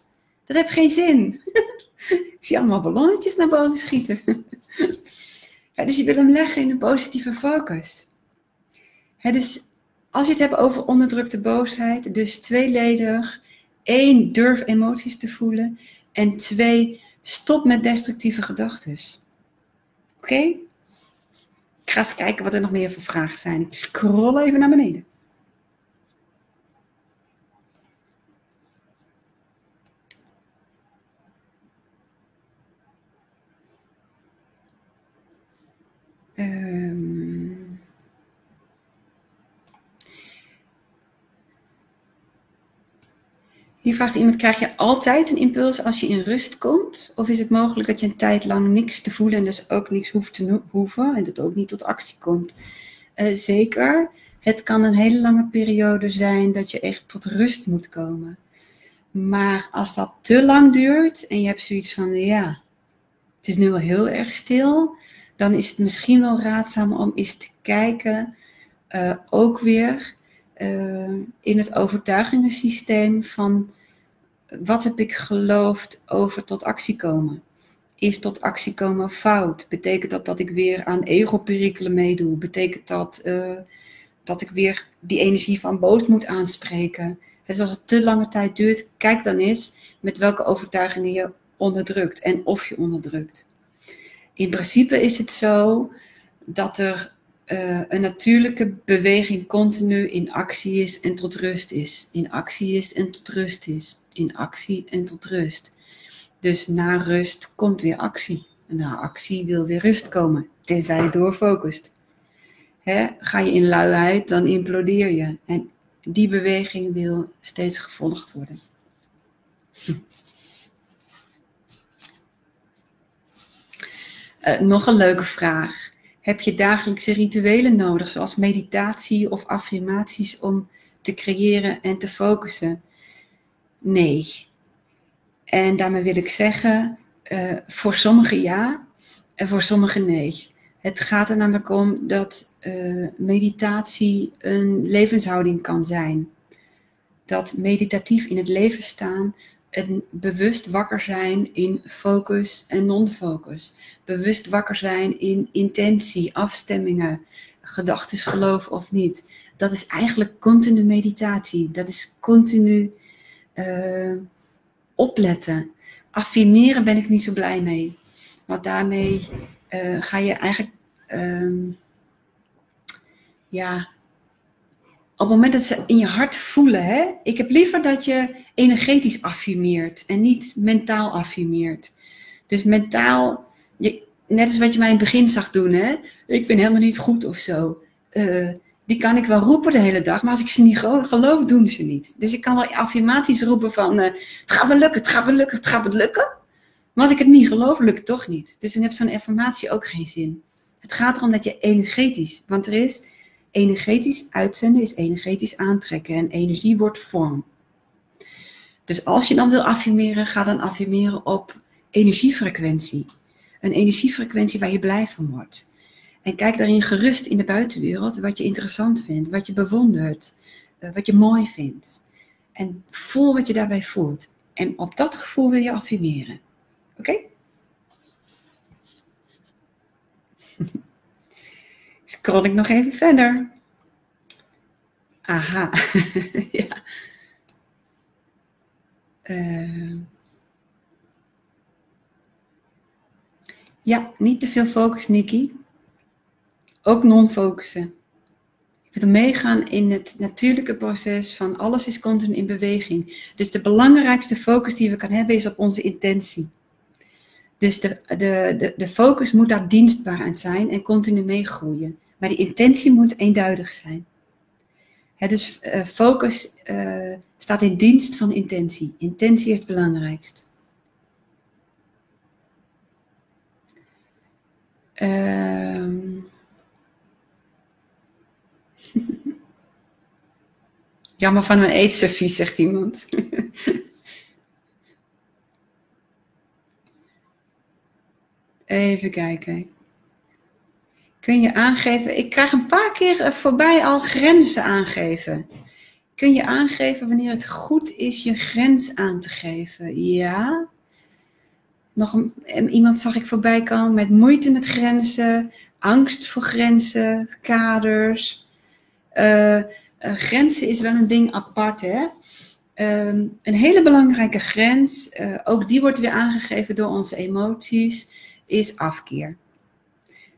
Dat heeft geen zin. Ik zie allemaal ballonnetjes naar boven schieten. Dus je wil hem leggen in een positieve focus. dus als je het hebt over onderdrukte boosheid, dus tweeledig. één, durf emoties te voelen. En twee, stop met destructieve gedachten. Oké? Ik ga eens kijken wat er nog meer voor vragen zijn. Ik scroll even naar beneden. Um, Hier vraagt iemand, krijg je altijd een impuls als je in rust komt? Of is het mogelijk dat je een tijd lang niks te voelen en dus ook niks hoeft te hoeven en dat ook niet tot actie komt? Uh, zeker. Het kan een hele lange periode zijn dat je echt tot rust moet komen. Maar als dat te lang duurt en je hebt zoiets van, ja, het is nu wel heel erg stil, dan is het misschien wel raadzaam om eens te kijken, uh, ook weer uh, in het overtuigingensysteem van wat heb ik geloofd over tot actie komen? Is tot actie komen fout? Betekent dat dat ik weer aan ego-perikelen meedoe? Betekent dat dat ik weer die energie van boos moet aanspreken? Dus als het te lange tijd duurt, kijk dan eens met welke overtuigingen je onderdrukt en of je onderdrukt. In principe is het zo dat er uh, een natuurlijke beweging continu in actie is en tot rust is. In actie is en tot rust is. In actie en tot rust. Dus na rust komt weer actie. En na actie wil weer rust komen. Tenzij je doorfocust. Hè? Ga je in luiheid, dan implodeer je. En die beweging wil steeds gevolgd worden. Uh, nog een leuke vraag. Heb je dagelijkse rituelen nodig, zoals meditatie of affirmaties om te creëren en te focussen? Nee. En daarmee wil ik zeggen, uh, voor sommigen ja en voor sommigen nee. Het gaat er namelijk om dat uh, meditatie een levenshouding kan zijn. Dat meditatief in het leven staan een bewust wakker zijn in focus en non-focus. Bewust wakker zijn in intentie, afstemmingen, gedachten, geloof of niet. Dat is eigenlijk continu meditatie. Dat is continu uh, opletten. Affirmeren ben ik niet zo blij mee. Want daarmee uh, ga je eigenlijk uh, ja, op het moment dat ze in je hart voelen, hè, ik heb liever dat je energetisch affirmeert en niet mentaal affirmeert. Dus mentaal, net als wat je mij in het begin zag doen, hè, ik ben helemaal niet goed of zo. Uh, die kan ik wel roepen de hele dag, maar als ik ze niet geloof, doen ze niet. Dus ik kan wel affirmaties roepen van, uh, het gaat wel lukken, het gaat wel lukken, het gaat wel lukken. Maar als ik het niet geloof, lukt het toch niet. Dus dan heb zo'n affirmatie ook geen zin. Het gaat erom dat je energetisch, want er is energetisch uitzenden is energetisch aantrekken en energie wordt vorm. Dus als je dan wil affirmeren, ga dan affirmeren op energiefrequentie. Een energiefrequentie waar je blij van wordt. En kijk daarin gerust in de buitenwereld wat je interessant vindt, wat je bewondert, eh, wat je mooi vindt. En voel wat je daarbij voelt. En op dat gevoel wil je affirmeren. Oké? Scroll ik nog even verder. Aha. ja. Uh. Ja, niet te veel focus, Nikki. Ook non-focussen. Je moet meegaan in het natuurlijke proces van alles is continu in beweging. Dus de belangrijkste focus die we kan hebben is op onze intentie. Dus de, de, de, de focus moet daar dienstbaar aan zijn en continu meegroeien. Maar die intentie moet eenduidig zijn. dus uh, focus uh, staat in dienst van intentie. Intentie is het belangrijkst. Ehm. Jammer van mijn eetservies, zegt iemand. Even kijken. Kun je aangeven, ik krijg een paar keer voorbij al grenzen aangeven. Kun je aangeven wanneer het goed is je grens aan te geven? Ja. Nog een, iemand zag ik voorbij komen met moeite met grenzen, angst voor grenzen, kaders. Uh, grenzen is wel een ding apart, hè? Ehm, een hele belangrijke grens, ook die wordt weer aangegeven door onze emoties, is afkeer.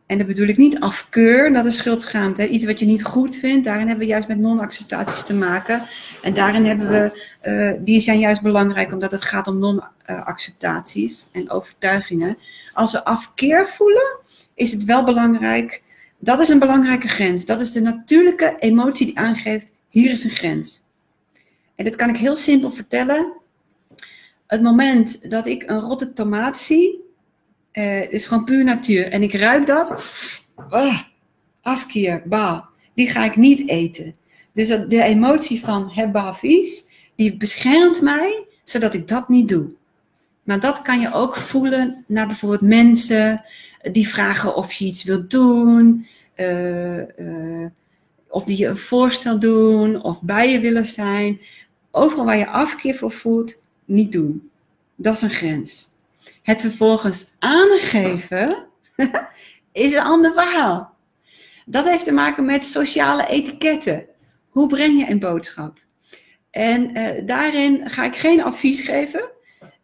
En dat bedoel ik niet afkeur, dat is schuldschaamte. Iets wat je niet goed vindt, daarin hebben we juist met non-acceptaties te maken. En daarin hebben we, uh, die zijn juist belangrijk omdat het gaat om non-acceptaties en overtuigingen. Als we afkeer voelen, is het wel belangrijk, dat is een belangrijke grens. Dat is de natuurlijke emotie die aangeeft, hier is een grens. En dat kan ik heel simpel vertellen. Het moment dat ik een rotte tomaat zie, uh, is gewoon puur natuur. En ik ruik dat. Oh, afkeer. Die ga ik niet eten. Dus de emotie van hebba vies, die beschermt mij, zodat ik dat niet doe. Maar dat kan je ook voelen naar bijvoorbeeld mensen die vragen of je iets wilt doen. Uh, uh, of die je een voorstel doen, of bij je willen zijn. Overal waar je afkeer voor voelt, niet doen. Dat is een grens. Het vervolgens aangeven is een ander verhaal. Dat heeft te maken met sociale etiketten. Hoe breng je een boodschap? En uh, daarin ga ik geen advies geven,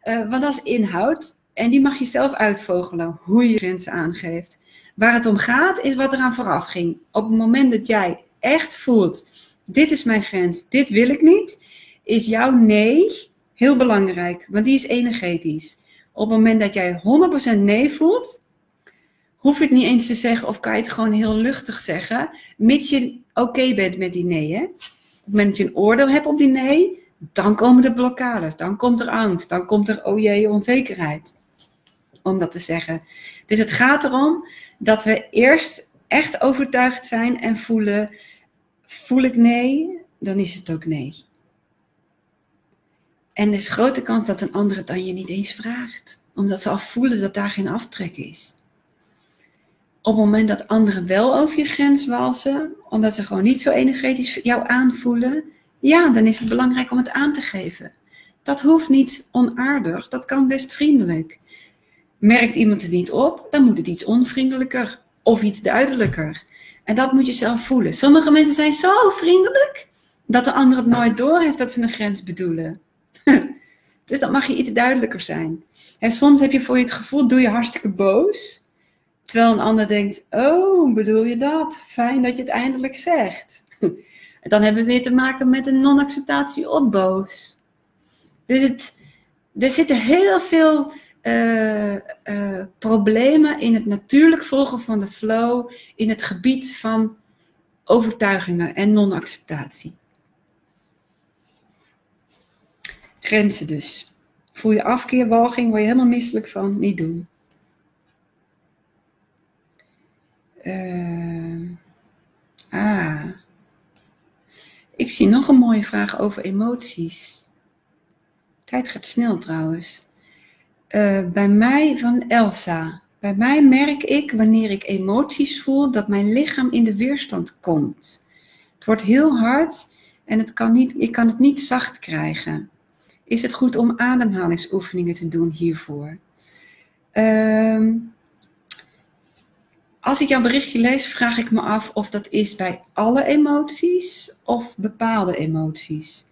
uh, want dat is inhoud. En die mag je zelf uitvogelen, hoe je grenzen aangeeft. Waar het om gaat, is wat eraan vooraf ging. Op het moment dat jij echt voelt, dit is mijn grens, dit wil ik niet, is jouw nee heel belangrijk, want die is energetisch. Op het moment dat jij 100% nee voelt, hoef je het niet eens te zeggen of kan je het gewoon heel luchtig zeggen, mits je oké bent met die nee. Hè? Op het moment dat je een oordeel hebt op die nee, dan komen de blokkades, dan komt er angst, dan komt er, oh jee, onzekerheid. Om dat te zeggen. Dus het gaat erom dat we eerst echt overtuigd zijn en voelen, voel ik nee, dan is het ook nee. En er is grote kans dat een ander het dan je niet eens vraagt. Omdat ze al voelen dat daar geen aftrek is. Op het moment dat anderen wel over je grens walsen, omdat ze gewoon niet zo energetisch jou aanvoelen, ja, dan is het belangrijk om het aan te geven. Dat hoeft niet onaardig, dat kan best vriendelijk. Merkt iemand het niet op, dan moet het iets onvriendelijker of iets duidelijker. En dat moet je zelf voelen. Sommige mensen zijn zo vriendelijk dat de ander het nooit doorheeft dat ze een grens bedoelen. dus dan mag je iets duidelijker zijn. En soms heb je voor je het gevoel, doe je hartstikke boos. Terwijl een ander denkt, oh, bedoel je dat? Fijn dat je het eindelijk zegt. dan hebben we weer te maken met een non-acceptatie op boos. Dus het, er zitten heel veel uh, uh, problemen in het natuurlijk volgen van de flow, in het gebied van overtuigingen en non-acceptatie. Grenzen dus. Voel je afkeer, walging, word je helemaal misselijk van, niet doen. Uh, Ah. Ik zie nog een mooie vraag over emoties. Tijd gaat snel trouwens. Uh, bij mij van Elsa. Bij mij merk ik wanneer ik emoties voel dat mijn lichaam in de weerstand komt. Het wordt heel hard en het kan niet, ik kan het niet zacht krijgen. Is het goed om ademhalingsoefeningen te doen hiervoor? Uh, als ik jouw berichtje lees, vraag ik me af of dat is bij alle emoties of bepaalde emoties.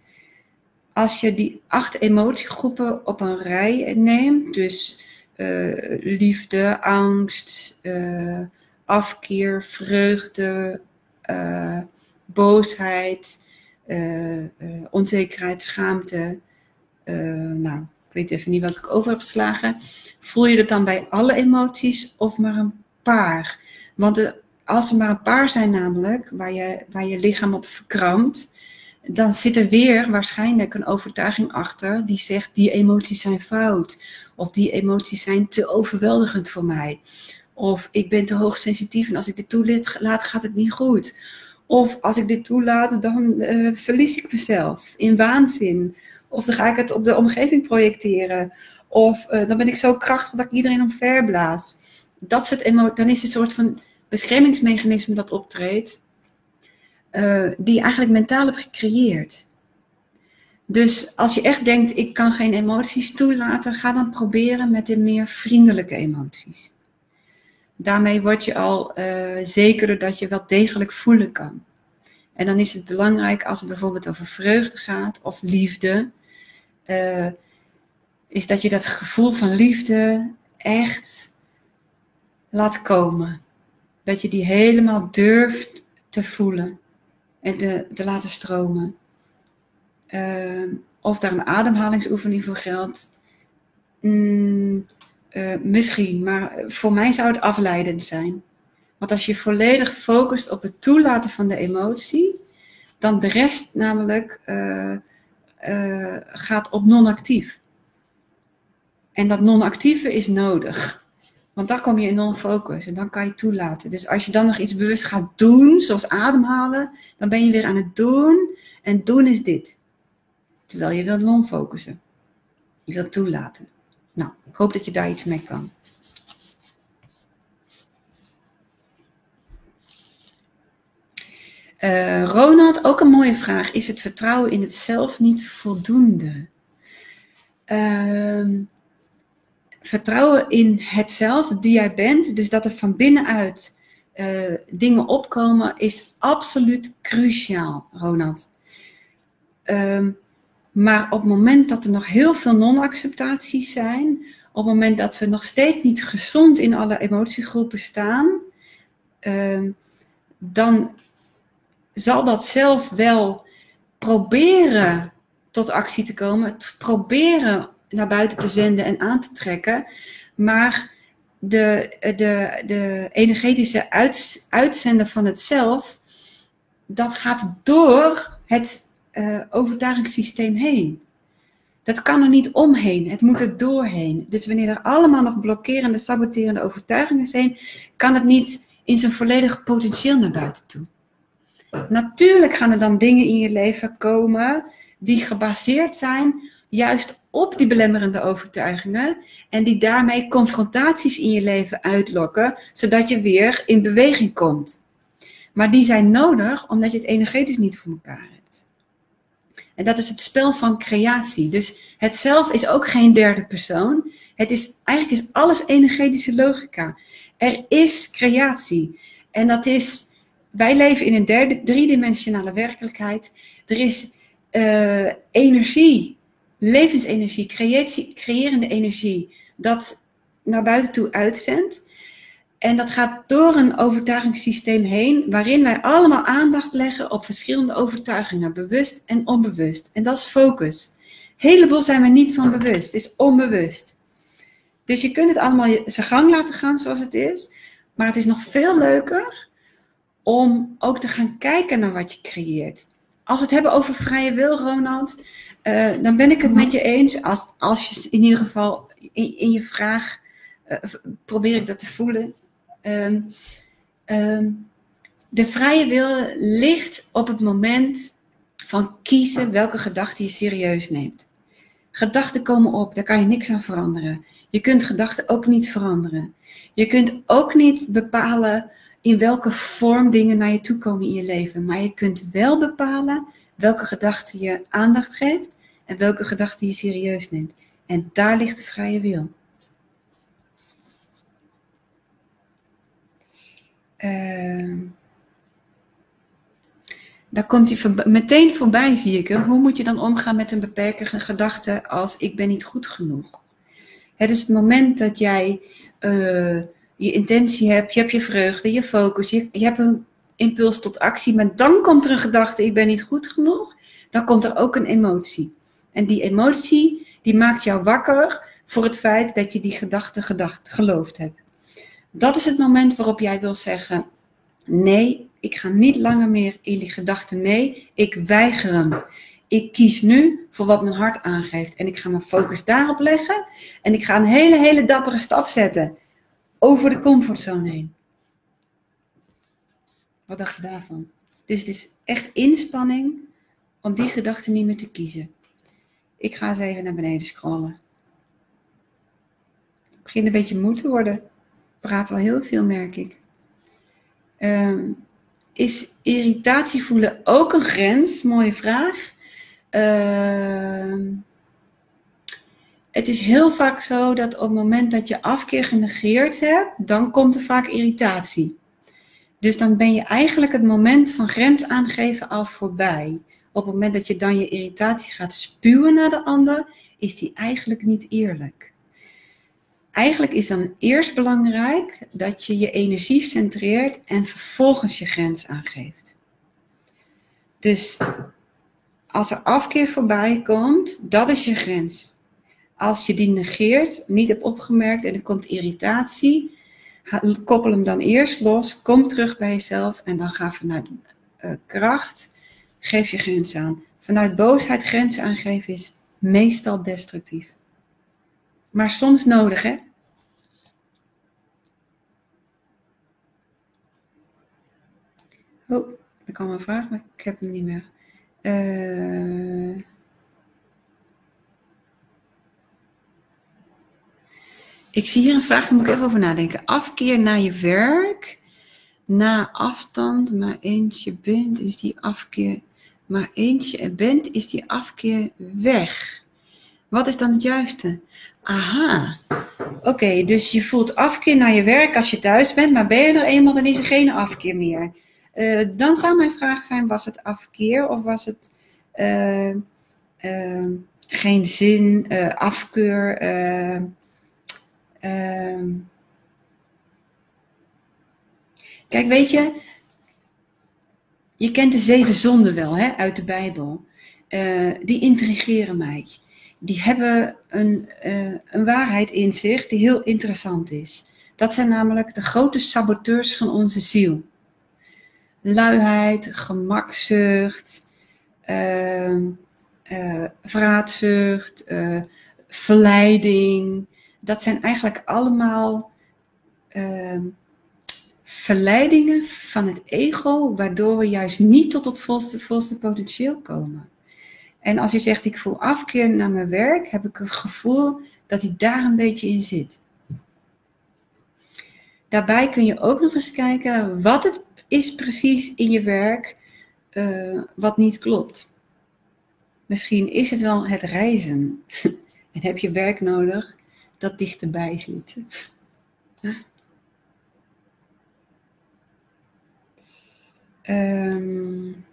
Als je die acht emotiegroepen op een rij neemt, dus uh, liefde, angst, uh, afkeer, vreugde, uh, boosheid, onzekerheid, schaamte. Nou, ik weet even niet welke ik over heb geslagen. Voel je dat dan bij alle emoties of maar een paar? Want als er maar een paar zijn namelijk, waar je, waar je lichaam op verkrampt, dan zit er weer waarschijnlijk een overtuiging achter die zegt die emoties zijn fout. Of die emoties zijn te overweldigend voor mij. Of ik ben te hoogsensitief en als ik dit toelaat gaat het niet goed. Of als ik dit toelaat dan uh, verlies ik mezelf in waanzin. Of dan ga ik het op de omgeving projecteren. Of uh, dan ben ik zo krachtig dat ik iedereen omverblaas. Dat soort dan is het een soort van beschermingsmechanisme dat optreedt, uh, die je eigenlijk mentaal hebt gecreëerd. Dus als je echt denkt, ik kan geen emoties toelaten, ga dan proberen met de meer vriendelijke emoties. Daarmee word je al uh, zekerder dat je wel degelijk voelen kan. En dan is het belangrijk als het bijvoorbeeld over vreugde gaat of liefde, uh, is dat je dat gevoel van liefde echt laat komen. Dat je die helemaal durft te voelen en te, te laten stromen. Uh, of daar een ademhalingsoefening voor geldt. Mm, uh, misschien, maar voor mij zou het afleidend zijn. Want als je volledig focust op het toelaten van de emotie, dan de rest namelijk gaat op non-actief. En dat non-actieve is nodig. Want dan kom je in non-focus en dan kan je toelaten. Dus als je dan nog iets bewust gaat doen, zoals ademhalen, dan ben je weer aan het doen. En doen is dit. Terwijl je wilt non-focussen. Je wilt toelaten. Nou, ik hoop dat je daar iets mee kan. Uh, Ronald, ook een mooie vraag. Is het vertrouwen in het zelf niet voldoende? Uh, vertrouwen in het zelf, die jij bent, dus dat er van binnenuit uh, dingen opkomen, is absoluut cruciaal, Ronald. Um, maar op het moment dat er nog heel veel non-acceptaties zijn, op het moment dat we nog steeds niet gezond in alle emotiegroepen staan, um, dan zal dat zelf wel proberen tot actie te komen, proberen naar buiten te zenden en aan te trekken. Maar de, de, de energetische uit, uitzenden van het zelf, dat gaat door het uh, overtuigingssysteem heen. Dat kan er niet omheen, het moet er doorheen. Dus wanneer er allemaal nog blokkerende, saboterende overtuigingen zijn, kan het niet in zijn volledige potentieel naar buiten toe. Natuurlijk gaan er dan dingen in je leven komen die gebaseerd zijn juist op die belemmerende overtuigingen en die daarmee confrontaties in je leven uitlokken, zodat je weer in beweging komt. Maar die zijn nodig omdat je het energetisch niet voor elkaar hebt. En dat is het spel van creatie. Dus het zelf is ook geen derde persoon. Het is, eigenlijk is alles energetische logica. Er is creatie. En dat is, wij leven in een derde, driedimensionale werkelijkheid. Er is uh, energie levensenergie, creatie, creërende energie, dat naar buiten toe uitzendt. En dat gaat door een overtuigingssysteem heen, waarin wij allemaal aandacht leggen op verschillende overtuigingen, bewust en onbewust. En dat is focus. Heleboel zijn we niet van bewust, is onbewust. Dus je kunt het allemaal zijn gang laten gaan zoals het is, maar het is nog veel leuker om ook te gaan kijken naar wat je creëert. Als we het hebben over vrije wil, Ronald, uh, dan ben ik het met je eens. Als, als je in ieder geval in, je vraag uh, probeer ik dat te voelen. Um, um, de vrije wil ligt op het moment van kiezen welke gedachten je serieus neemt. Gedachten komen op, daar kan je niks aan veranderen. Je kunt gedachten ook niet veranderen. Je kunt ook niet bepalen in welke vorm dingen naar je toe komen in je leven. Maar je kunt wel bepalen welke gedachten je aandacht geeft en welke gedachten je serieus neemt. En daar ligt de vrije wil. Uh, daar komt hij meteen voorbij, zie ik hem. Hoe moet je dan omgaan met een beperkende gedachte als ik ben niet goed genoeg? Het is het moment dat jij uh, je intentie hebt, je hebt je vreugde, je focus, je, je hebt een impuls tot actie, maar dan komt er een gedachte, ik ben niet goed genoeg. Dan komt er ook een emotie. En die emotie, die maakt jou wakker voor het feit dat je die gedachte gedacht, geloofd hebt. Dat is het moment waarop jij wil zeggen, nee, ik ga niet langer meer in die gedachte mee. Ik weiger hem. Ik kies nu voor wat mijn hart aangeeft. En ik ga mijn focus daarop leggen. En ik ga een hele, hele dappere stap zetten. Over de comfortzone heen. Wat dacht je daarvan? Dus het is echt inspanning om die gedachte niet meer te kiezen. Ik ga eens even naar beneden scrollen. Het begint een beetje moe te worden. Ik praat wel heel veel, merk ik. Um, is irritatie voelen ook een grens? Mooie vraag. Uh, het is heel vaak zo dat op het moment dat je afkeer genegeerd hebt, dan komt er vaak irritatie. Dus dan ben je eigenlijk het moment van grens aangeven al voorbij. Op het moment dat je dan je irritatie gaat spuwen naar de ander, is die eigenlijk niet eerlijk eigenlijk is dan eerst belangrijk dat je je energie centreert en vervolgens je grens aangeeft. Dus als er afkeer voorbij komt, dat is je grens. Als je die negeert, niet hebt opgemerkt en er komt irritatie, koppel hem dan eerst los, kom terug bij jezelf en dan ga vanuit uh, kracht, geef je grens aan. Vanuit boosheid grenzen aangeven is meestal destructief. Maar soms nodig, hè? Oh, ik kan een vraag, maar ik heb hem niet meer. Uh... Ik zie hier een vraag, daar moet ik even over nadenken. Afkeer naar je werk, na afstand, maar eentje bent, is die afkeer, maar eentje bent, is die afkeer weg. Wat is dan het juiste? Aha. Oké, dus je voelt afkeer naar je werk als je thuis bent, maar ben je er eenmaal, dan is er geen afkeer meer. Uh, dan zou mijn vraag zijn, was het afkeer of was het uh, uh, geen zin, afkeur? Kijk, weet je, je kent de zeven zonden wel hè, uit de Bijbel. die intrigeren mij die hebben een, uh, een waarheid in zich die heel interessant is. Dat zijn namelijk de grote saboteurs van onze ziel. Luiheid, gemakzucht, uh, uh, vraatzucht, verleiding. Dat zijn eigenlijk allemaal ehm, verleidingen van het ego, waardoor we juist niet tot het volste, potentieel komen. En als je zegt, ik voel afkeer naar mijn werk, heb ik het gevoel dat hij daar een beetje in zit. Daarbij kun je ook nog eens kijken wat het is precies in je werk uh, wat niet klopt. Misschien is het wel het reizen. en heb je werk nodig dat dichterbij zit. um,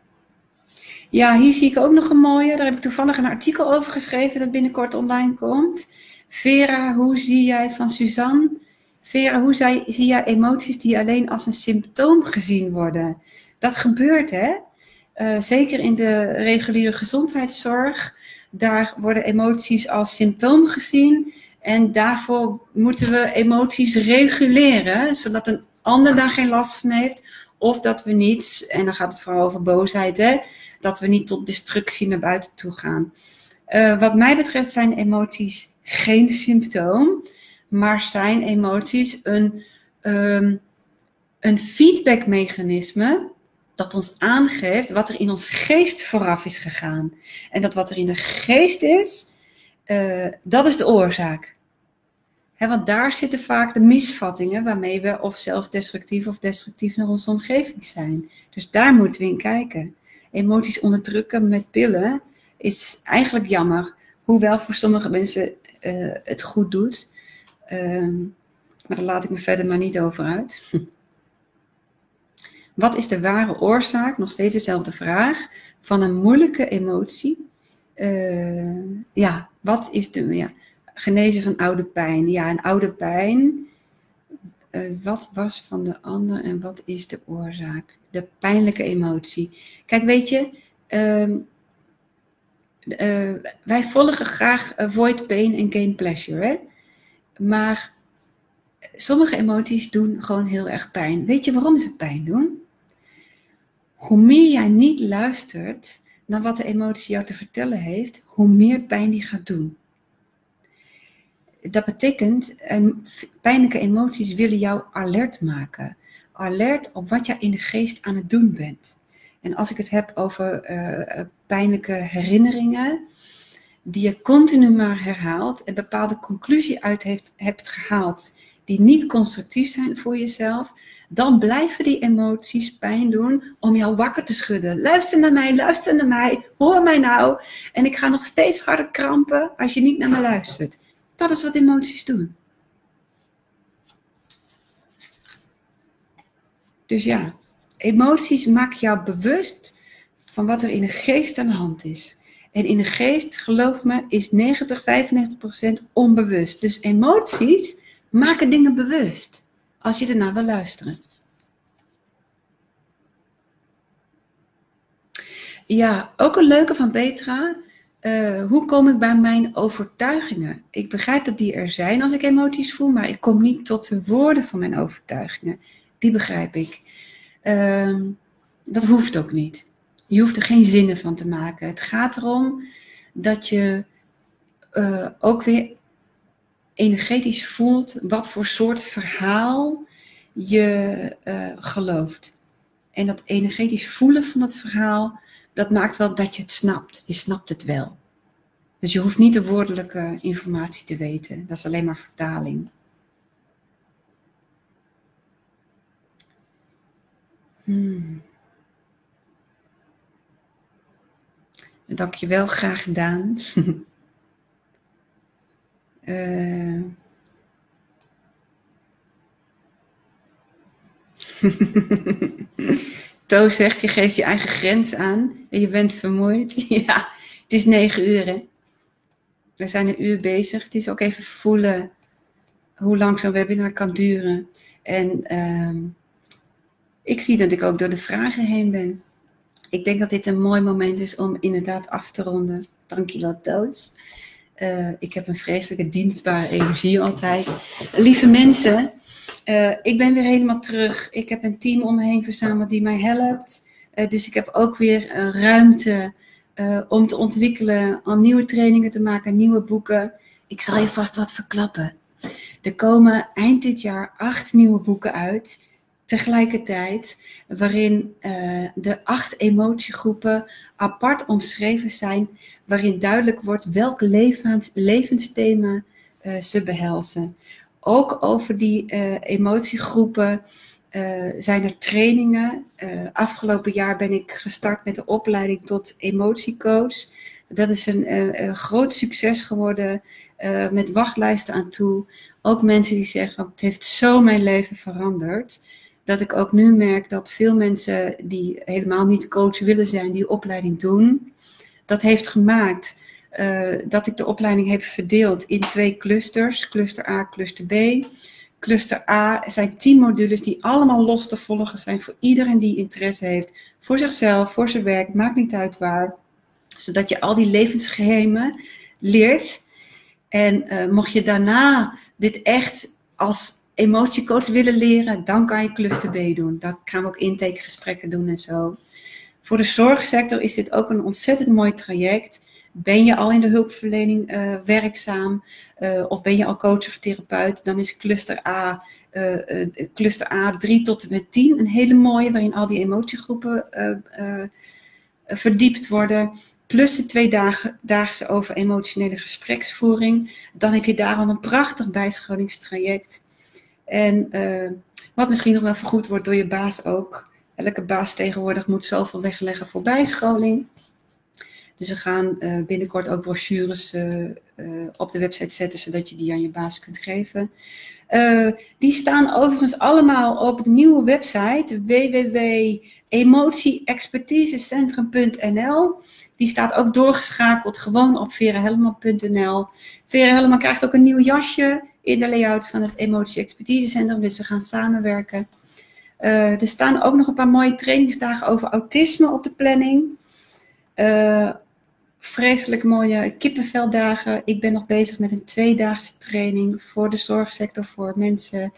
Ja, hier zie ik ook nog een mooie. Daar heb ik toevallig een artikel over geschreven dat binnenkort online komt. Vera, hoe zie jij van Suzanne? Vera, hoe zie jij emoties die alleen als een symptoom gezien worden? Dat gebeurt, hè? Uh, zeker in de reguliere gezondheidszorg. Daar worden emoties als symptoom gezien. En daarvoor moeten we emoties reguleren, zodat een ander daar geen last van heeft. Of dat we niet, en dan gaat het vooral over boosheid, hè, dat we niet tot destructie naar buiten toe gaan. Uh, wat mij betreft zijn emoties geen symptoom, maar zijn emoties een, um, een feedbackmechanisme dat ons aangeeft wat er in ons geest vooraf is gegaan. En dat wat er in de geest is, uh, dat is de oorzaak. Want daar zitten vaak de misvattingen waarmee we of zelfdestructief of destructief naar onze omgeving zijn. Dus daar moeten we in kijken. Emoties onderdrukken met pillen is eigenlijk jammer. Hoewel voor sommige mensen uh, het goed doet. Uh, maar daar laat ik me verder maar niet over uit. Wat is de ware oorzaak, nog steeds dezelfde vraag, van een moeilijke emotie? Uh, ja, wat is de ja, genezen van oude pijn? Ja, een oude pijn. Uh, wat was van de ander en wat is de oorzaak? De pijnlijke emotie. Kijk, weet je, uh, wij volgen graag avoid pain en gain pleasure. Hè? Maar sommige emoties doen gewoon heel erg pijn. Weet je waarom ze pijn doen? Hoe meer jij niet luistert naar wat de emotie jou te vertellen heeft, hoe meer pijn die gaat doen. Dat betekent, pijnlijke emoties willen jou alert maken. Alert op wat jij in de geest aan het doen bent. En als ik het heb over uh, pijnlijke herinneringen, die je continu maar herhaalt en bepaalde conclusie uit heeft, hebt gehaald die niet constructief zijn voor jezelf, dan blijven die emoties pijn doen om jou wakker te schudden. Luister naar mij, luister naar mij, hoor mij nou. En ik ga nog steeds harder krampen als je niet naar me luistert. Dat is wat emoties doen. Dus ja, emoties maken jou bewust van wat er in de geest aan de hand is. En in de geest, geloof me, is 90, 95% onbewust. Dus emoties maken dingen bewust. Als je ernaar wil luisteren. Ja, ook een leuke van Petra. Uh, hoe kom ik bij mijn overtuigingen? Ik begrijp dat die er zijn als ik emoties voel, maar ik kom niet tot de woorden van mijn overtuigingen. Die begrijp ik. Uh, dat hoeft ook niet. Je hoeft er geen zinnen van te maken. Het gaat erom dat je uh, ook weer energetisch voelt wat voor soort verhaal je uh, gelooft. En dat energetisch voelen van dat verhaal, dat maakt wel dat je het snapt. Je snapt het wel. Dus je hoeft niet de woordelijke informatie te weten. Dat is alleen maar vertaling. Hmm. Dank je wel, graag gedaan. uh... Toos zegt, je geeft je eigen grens aan en je bent vermoeid. Ja, het is negen uur. We zijn een uur bezig. Het is ook even voelen hoe lang zo'n webinar kan duren. En uh, ik zie dat ik ook door de vragen heen ben. Ik denk dat dit een mooi moment is om inderdaad af te ronden. Dankjewel Toos. Uh, ik heb een vreselijke dienstbare energie altijd. Lieve mensen, uh, ik ben weer helemaal terug. Ik heb een team om me heen verzameld die mij helpt. Uh, dus ik heb ook weer ruimte om te ontwikkelen, om nieuwe trainingen te maken, nieuwe boeken. Ik zal je vast wat verklappen. Er komen eind dit jaar acht nieuwe boeken uit tegelijkertijd, waarin de acht emotiegroepen apart omschreven zijn, waarin duidelijk wordt welk levens, levensthema ze behelzen. Ook over die uh, emotiegroepen zijn er trainingen. afgelopen jaar ben ik gestart met de opleiding tot emotiecoach. Dat is een, een groot succes geworden met wachtlijsten aan toe. Ook mensen die zeggen, het heeft zo mijn leven veranderd dat ik ook nu merk dat veel mensen die helemaal niet coach willen zijn, die opleiding doen. Dat heeft gemaakt uh, dat ik de opleiding heb verdeeld in twee clusters, cluster A, cluster B. Cluster A zijn tien modules die allemaal los te volgen zijn voor iedereen die interesse heeft. Voor zichzelf, voor zijn werk, maakt niet uit waar. Zodat je al die levensgeheimen leert. En uh, mocht je daarna dit echt als emotiecoach willen leren, dan kan je cluster B doen. Dan gaan we ook intakegesprekken doen en zo. Voor de zorgsector is dit ook een ontzettend mooi traject. Ben je al in de hulpverlening uh, werkzaam uh, of ben je al coach of therapeut, dan is cluster A cluster A 3 tot en met 10. Een hele mooie, waarin al die emotiegroepen verdiept worden. Plus de twee dagen, daagse over emotionele gespreksvoering. Dan heb je daar al een prachtig bijscholingstraject. En wat misschien nog wel vergoed wordt door je baas ook. Elke baas tegenwoordig moet zoveel wegleggen voor bijscholing. Dus we gaan uh, binnenkort ook brochures uh, uh, op de website zetten, zodat je die aan je baas kunt geven. die staan overigens allemaal op de nieuwe website www.emotieexpertisecentrum.nl. Die staat ook doorgeschakeld gewoon op verahelman.nl. Vera Helman krijgt ook een nieuw jasje in de layout van het Emotie Expertisecentrum, dus we gaan samenwerken. er staan ook nog een paar mooie trainingsdagen over autisme op de planning. Vreselijk mooie kippenveldagen. Ik ben nog bezig met een tweedaagse training voor de zorgsector, voor mensen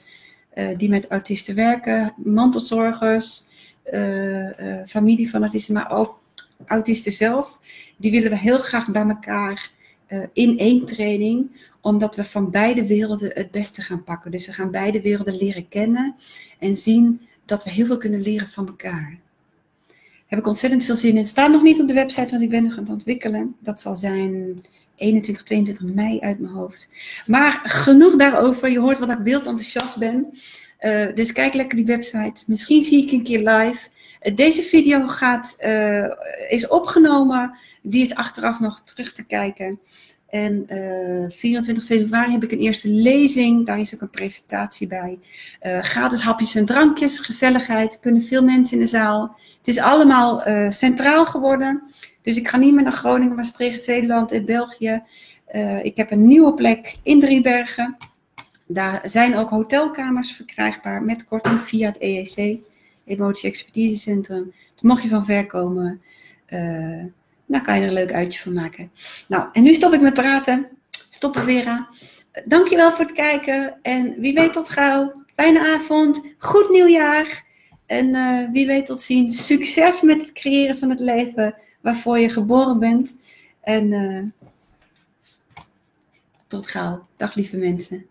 uh, die met autisten werken, mantelzorgers, uh, uh, familie van autisten, maar ook autisten zelf. Die willen we heel graag bij elkaar in één training, omdat we van beide werelden het beste gaan pakken. Dus we gaan beide werelden leren kennen en zien dat we heel veel kunnen leren van elkaar heb ik ontzettend veel zin in. Staat nog niet op de website, want ik ben nog aan het ontwikkelen. Dat zal zijn 21, 22 mei uit mijn hoofd. Maar genoeg daarover. Je hoort wat ik wild enthousiast ben. Uh, dus kijk lekker die website. Misschien zie ik een keer live. Uh, deze video gaat, uh, is opgenomen. Die is achteraf nog terug te kijken. En uh, eh, 24 februari heb ik een eerste lezing. Daar is ook een presentatie bij. Uh, gratis hapjes en drankjes, gezelligheid. Kunnen veel mensen in de zaal. Het is allemaal uh, centraal geworden. Dus ik ga niet meer naar Groningen, Maastricht, Zeeland en België. ik heb een nieuwe plek in Driebergen. Daar zijn ook hotelkamers verkrijgbaar met korting via het EEC, Emotie Expertise Centrum. Mag je van ver komen. Dan kan je er een leuk uitje van maken. Nou, en nu stop ik met praten. Stoppen Vera. Dankjewel voor het kijken. En wie weet tot gauw. Fijne avond. Goed nieuwjaar. En uh, wie weet tot ziens. Succes met het creëren van het leven waarvoor je geboren bent. En uh, tot gauw. Dag lieve mensen.